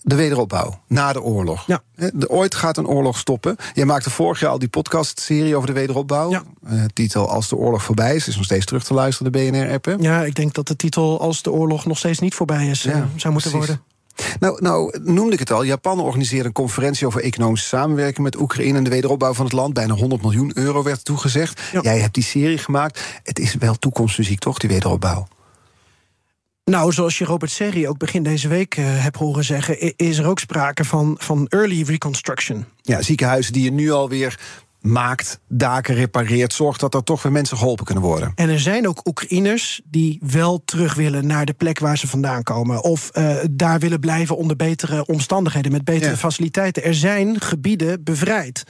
De wederopbouw na de oorlog. Ja. Ooit gaat een oorlog stoppen. Jij maakte vorig jaar al die podcastserie over de wederopbouw. Ja. Eh, titel Als de oorlog voorbij is. Is nog steeds terug te luisteren, de BNR-app. Ja, ik denk dat de titel Als de oorlog nog steeds niet voorbij is, eh, zou moeten precies. worden. Nou, nou, noemde ik het al. Japan organiseerde een conferentie over economische samenwerking met Oekraïne en de wederopbouw van het land. Bijna 100 miljoen euro werd toegezegd. Ja. Jij hebt die serie gemaakt. Het is wel toekomstmuziek, toch, die wederopbouw? Nou, zoals je Robert Serri ook begin deze week eh, hebt horen zeggen, is er ook sprake van, van early reconstruction. Ja, ziekenhuizen die je nu alweer maakt, daken repareert, zorgt dat er toch weer mensen geholpen kunnen worden. En er zijn ook Oekraïners die wel terug willen naar de plek waar ze vandaan komen. Of uh, daar willen blijven onder betere omstandigheden, met betere ja. faciliteiten. Er zijn gebieden bevrijd.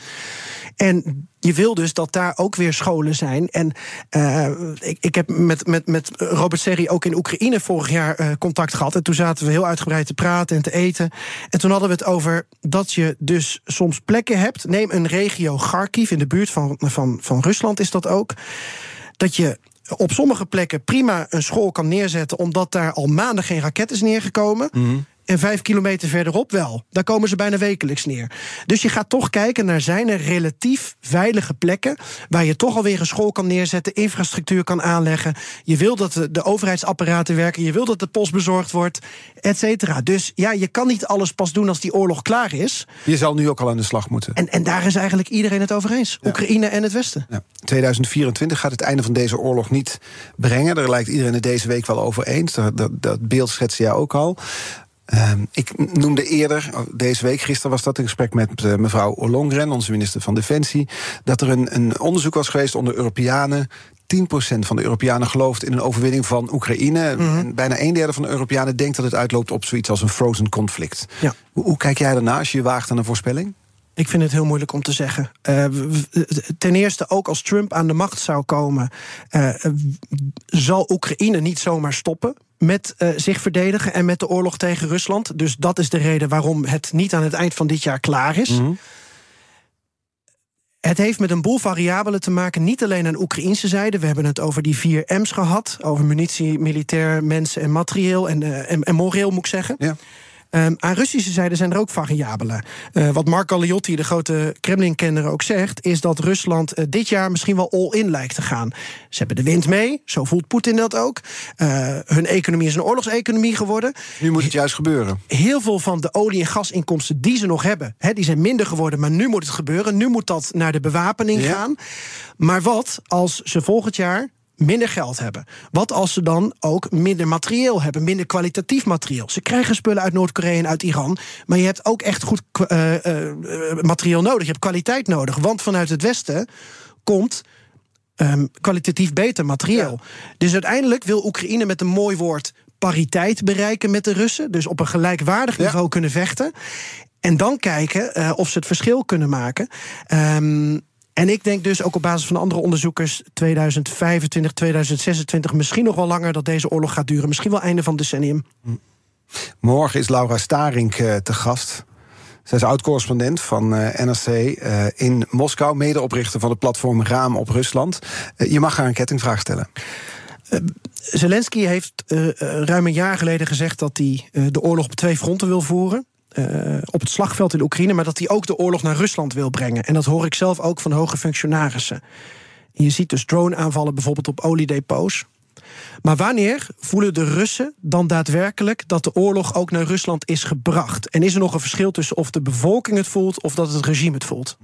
En je wil dus dat daar ook weer scholen zijn. En uh, ik, ik heb met, met, met Robert Serri ook in Oekraïne vorig jaar uh, contact gehad. En toen zaten we heel uitgebreid te praten en te eten. En toen hadden we het over dat je dus soms plekken hebt. Neem een regio Kharkiv in de buurt van, van, van Rusland is dat ook. Dat je op sommige plekken prima een school kan neerzetten, omdat daar al maanden geen raket is neergekomen. Mm. En vijf kilometer verderop wel. Daar komen ze bijna wekelijks neer. Dus je gaat toch kijken naar zijn er relatief veilige plekken. waar je toch alweer een school kan neerzetten, infrastructuur kan aanleggen. Je wil dat de, overheidsapparaten werken. Je wil dat de post bezorgd wordt, et cetera. Dus ja, je kan niet alles pas doen als die oorlog klaar is. Je zal nu ook al aan de slag moeten. En, en daar is eigenlijk iedereen het over eens. Ja. Oekraïne en het Westen. Ja. 2024 gaat het einde van deze oorlog niet brengen. Daar lijkt iedereen het deze week wel over eens. Dat, dat, dat beeld schetste jij ook al. Um, ik noemde eerder, deze week, gisteren was dat een gesprek met uh, mevrouw Ollongren, onze minister van Defensie, dat er een, een onderzoek was geweest onder Europeanen. 10% van de Europeanen gelooft in een overwinning van Oekraïne. Mm -hmm. En bijna een derde van de Europeanen denkt dat het uitloopt op zoiets als een frozen conflict. Ja. Hoe, hoe kijk jij daarna als je je waagt aan een voorspelling? Ik vind het heel moeilijk om te zeggen. Uh, ten eerste, ook als Trump aan de macht zou komen, uh, zal Oekraïne niet zomaar stoppen met uh, zich verdedigen en met de oorlog tegen Rusland. Dus dat is de reden waarom het niet aan het eind van dit jaar klaar is. Mm -hmm. Het heeft met een boel variabelen te maken, niet alleen aan Oekraïnse zijde. We hebben het over die vier M's gehad: over munitie, militair, mensen en materieel en, en, en moreel, moet ik zeggen. Ja. Um, aan Russische zijde zijn er ook variabelen. Uh, wat Mark Galeotti, de grote Kremlin-kenner, ook zegt... is dat Rusland uh, dit jaar misschien wel all-in lijkt te gaan. Ze hebben de wind mee, zo voelt Poetin dat ook. Uh, hun economie is een oorlogseconomie geworden. Nu moet het juist gebeuren. Heel veel van de olie- en gasinkomsten die ze nog hebben... He, die zijn minder geworden, maar nu moet het gebeuren. Nu moet dat naar de bewapening ja. gaan. Maar wat als ze volgend jaar minder geld hebben? Wat als ze dan ook minder materieel hebben, minder kwalitatief materieel? Ze krijgen spullen uit Noord-Korea en uit Iran, maar je hebt ook echt goed uh, uh, materieel nodig. Je hebt kwaliteit nodig, want vanuit het Westen komt um, kwalitatief beter materieel. Ja. Dus uiteindelijk wil Oekraïne met een mooi woord pariteit bereiken met de Russen, dus op een gelijkwaardig niveau kunnen vechten. En dan kijken uh, of ze het verschil kunnen maken. Um, en ik denk dus ook op basis van andere onderzoekers 2025, 2026, misschien nog wel langer dat deze oorlog gaat duren. Misschien wel einde van het decennium. Morgen is Laura Starink uh, te gast. Zij is oud-correspondent van uh, NRC uh, in Moskou, medeoprichter van het platform Raam op Rusland. Je mag haar een kettingvraag stellen. Zelensky heeft ruim een jaar geleden gezegd dat hij de oorlog op twee fronten wil voeren. Uh, op het slagveld in Oekraïne, maar dat hij ook de oorlog naar Rusland wil brengen. En dat hoor ik zelf ook van hoge functionarissen. En je ziet dus drone-aanvallen bijvoorbeeld op oliedepots. Maar wanneer voelen de Russen dan daadwerkelijk dat de oorlog ook naar Rusland is gebracht? En is er nog een verschil tussen of de bevolking het voelt of dat het regime het voelt?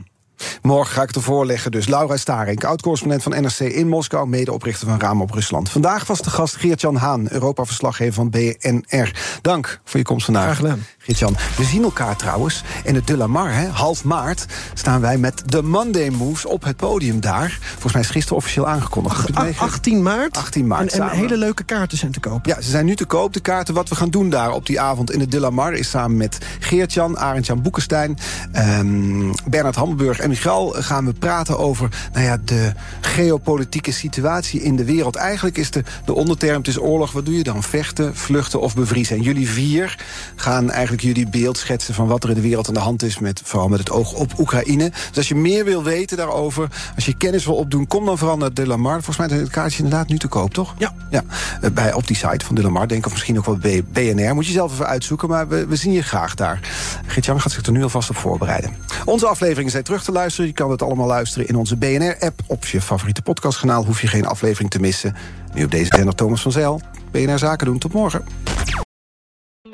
Morgen ga ik het ervoor leggen. Dus Laura Starink, oud-correspondent van NRC in Moskou... medeoprichter van Raam op Rusland. Vandaag was de gast Geert-Jan Haan, Europa-verslaggever van BNR. Dank voor je komst vandaag. Graag gedaan. Geert-Jan, we zien elkaar trouwens. In het De La Mar, hè, half maart, staan wij met de Monday Moves op het podium daar. Volgens mij is gisteren officieel aangekondigd. Ach, 18 maart? 18 maart. En, en hele leuke kaarten zijn te koop. Ja, ze zijn nu te koop, de kaarten. Wat we gaan doen daar op die avond in het De La Mar... is samen met Geert-Jan, Arend-Jan Boekenstein... Um, Bernard Hammelburg en Michael gaan we praten over nou ja, de geopolitieke situatie in de wereld. Eigenlijk is de, de onderterm, het is oorlog, wat doe je dan? Vechten, vluchten of bevriezen? En jullie vier gaan eigenlijk jullie beeld schetsen... van wat er in de wereld aan de hand is, met, vooral met het oog op Oekraïne. Dus als je meer wil weten daarover, als je kennis wil opdoen... kom dan vooral naar De La Mar. Volgens mij is het kaartje inderdaad nu te koop, toch? Ja. ja. Bij, op die site van De La Mar, denk of misschien ook wel BNR. Moet je zelf even uitzoeken, maar we, we zien je graag daar. Geert-Jan gaat zich er nu alvast op voorbereiden. Onze afleveringen zijn terug te luisteren. Je kan het allemaal luisteren in onze BNR-app. Op je favoriete podcastkanaal hoef je geen aflevering te missen. Nu op deze zender Thomas van Zeil. BNR Zaken doen. Tot morgen.